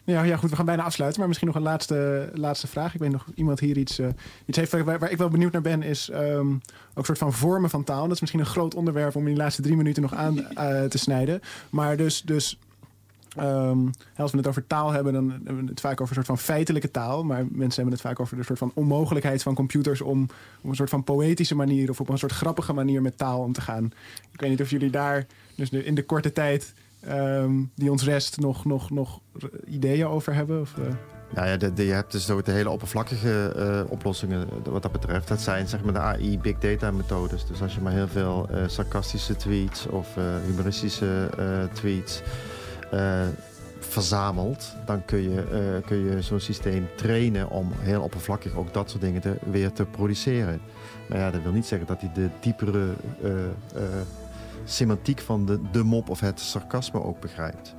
Ja, ja, goed, we gaan bijna afsluiten. Maar misschien nog een laatste, laatste vraag. Ik weet nog iemand hier iets, eh, iets heeft waar, waar ik wel benieuwd naar ben. Is ehm, ook een soort van vormen van taal. Dat is misschien een groot onderwerp om in die laatste drie minuten nog aan *laughs* eh, te snijden. Maar dus, dus ehm, als we het over taal hebben, dan hebben we het vaak over een soort van feitelijke taal. Maar mensen hebben het vaak over de soort van onmogelijkheid van computers om op een soort van poëtische manier of op een soort grappige manier met taal om te gaan. Ik weet niet of jullie daar dus in de korte tijd ehm, die ons rest nog, nog, nog ideeën over hebben. Of, eh, Nou ja, je hebt dus ook de hele oppervlakkige eh, oplossingen wat dat betreft. Dat zijn zeg maar de AI big data methodes. Dus als je maar heel veel eh, sarcastische tweets of eh, humoristische eh, tweets eh, verzamelt, dan kun je, eh, kun je zo'n systeem trainen om heel oppervlakkig ook dat soort dingen te, weer te produceren. Maar ja, dat wil niet zeggen dat hij de diepere eh, eh, semantiek van de, de mop of het sarcasme ook begrijpt.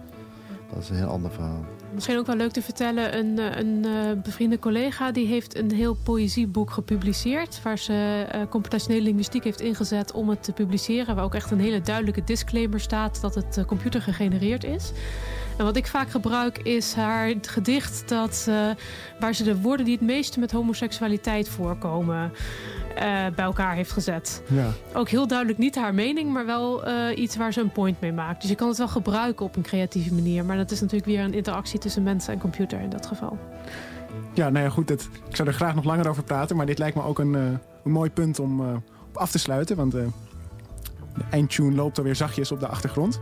Dat is een heel ander verhaal. Misschien ook wel leuk te vertellen, een, eh, een eh, bevriende collega die heeft een heel poëzieboek gepubliceerd. Waar ze eh, computationele linguïstiek heeft ingezet om het te publiceren. Waar ook echt een hele duidelijke disclaimer staat dat het computer gegenereerd is. En wat ik vaak gebruik is haar gedicht dat, waar ze de woorden die het meeste met homoseksualiteit voorkomen eh, bij elkaar heeft gezet. Ja. Ook heel duidelijk niet haar mening, maar wel eh, iets waar ze een point mee maakt. Dus je kan het wel gebruiken op een creatieve manier. Maar dat is natuurlijk weer een interactie tussen mensen en computer in dat geval. Ja, nou ja, goed. Het, ik zou er graag nog langer over praten. Maar dit lijkt me ook een, eh, een mooi punt om op af te sluiten. Want de eindtune loopt alweer zachtjes op de achtergrond.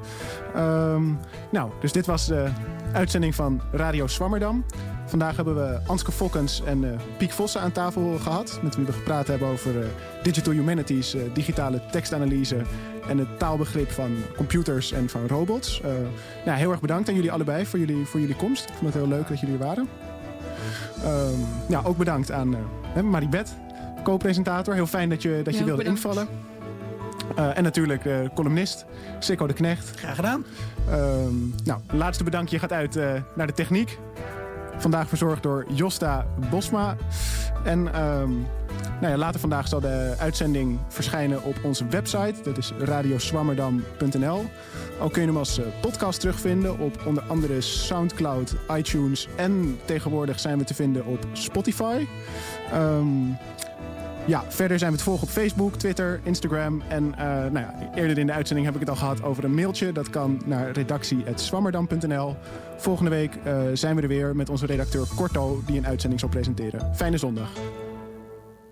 Ehm, nou, dus dit was de uitzending van Radio Swammerdam. Vandaag hebben we Anske Fokkens en eh, Piek Vossen aan tafel gehad. Met wie we gepraat hebben over eh, digital humanities, eh, digitale tekstanalyse en het taalbegrip van computers en van robots. Eh, nou, heel erg bedankt aan jullie allebei voor jullie, voor jullie komst. Ik vond het heel leuk dat jullie er waren. Ehm, ja, ook bedankt aan eh, hè, Maribeth, co-presentator. Heel fijn dat je, dat je Ja, wilde bedankt. invallen. Eh, en natuurlijk eh, columnist, Sikko de Knecht. Graag gedaan. Ehm, nou, laatste bedankje gaat uit eh, naar de techniek. Vandaag verzorgd door Josta Bosma. En ehm, nou ja, later vandaag zal de uitzending verschijnen op onze website. Dat is radioswammerdam.nl. Ook kun je hem als eh, podcast terugvinden op onder andere Soundcloud, iTunes en tegenwoordig zijn we te vinden op Spotify. Ehm, ja, verder zijn we te volgen op Facebook, Twitter, Instagram. En eh, nou ja, eerder in de uitzending heb ik het al gehad over een mailtje. Dat kan naar redactie.swammerdam.nl. Volgende week eh, zijn we er weer met onze redacteur Korto, die een uitzending zal presenteren. Fijne zondag.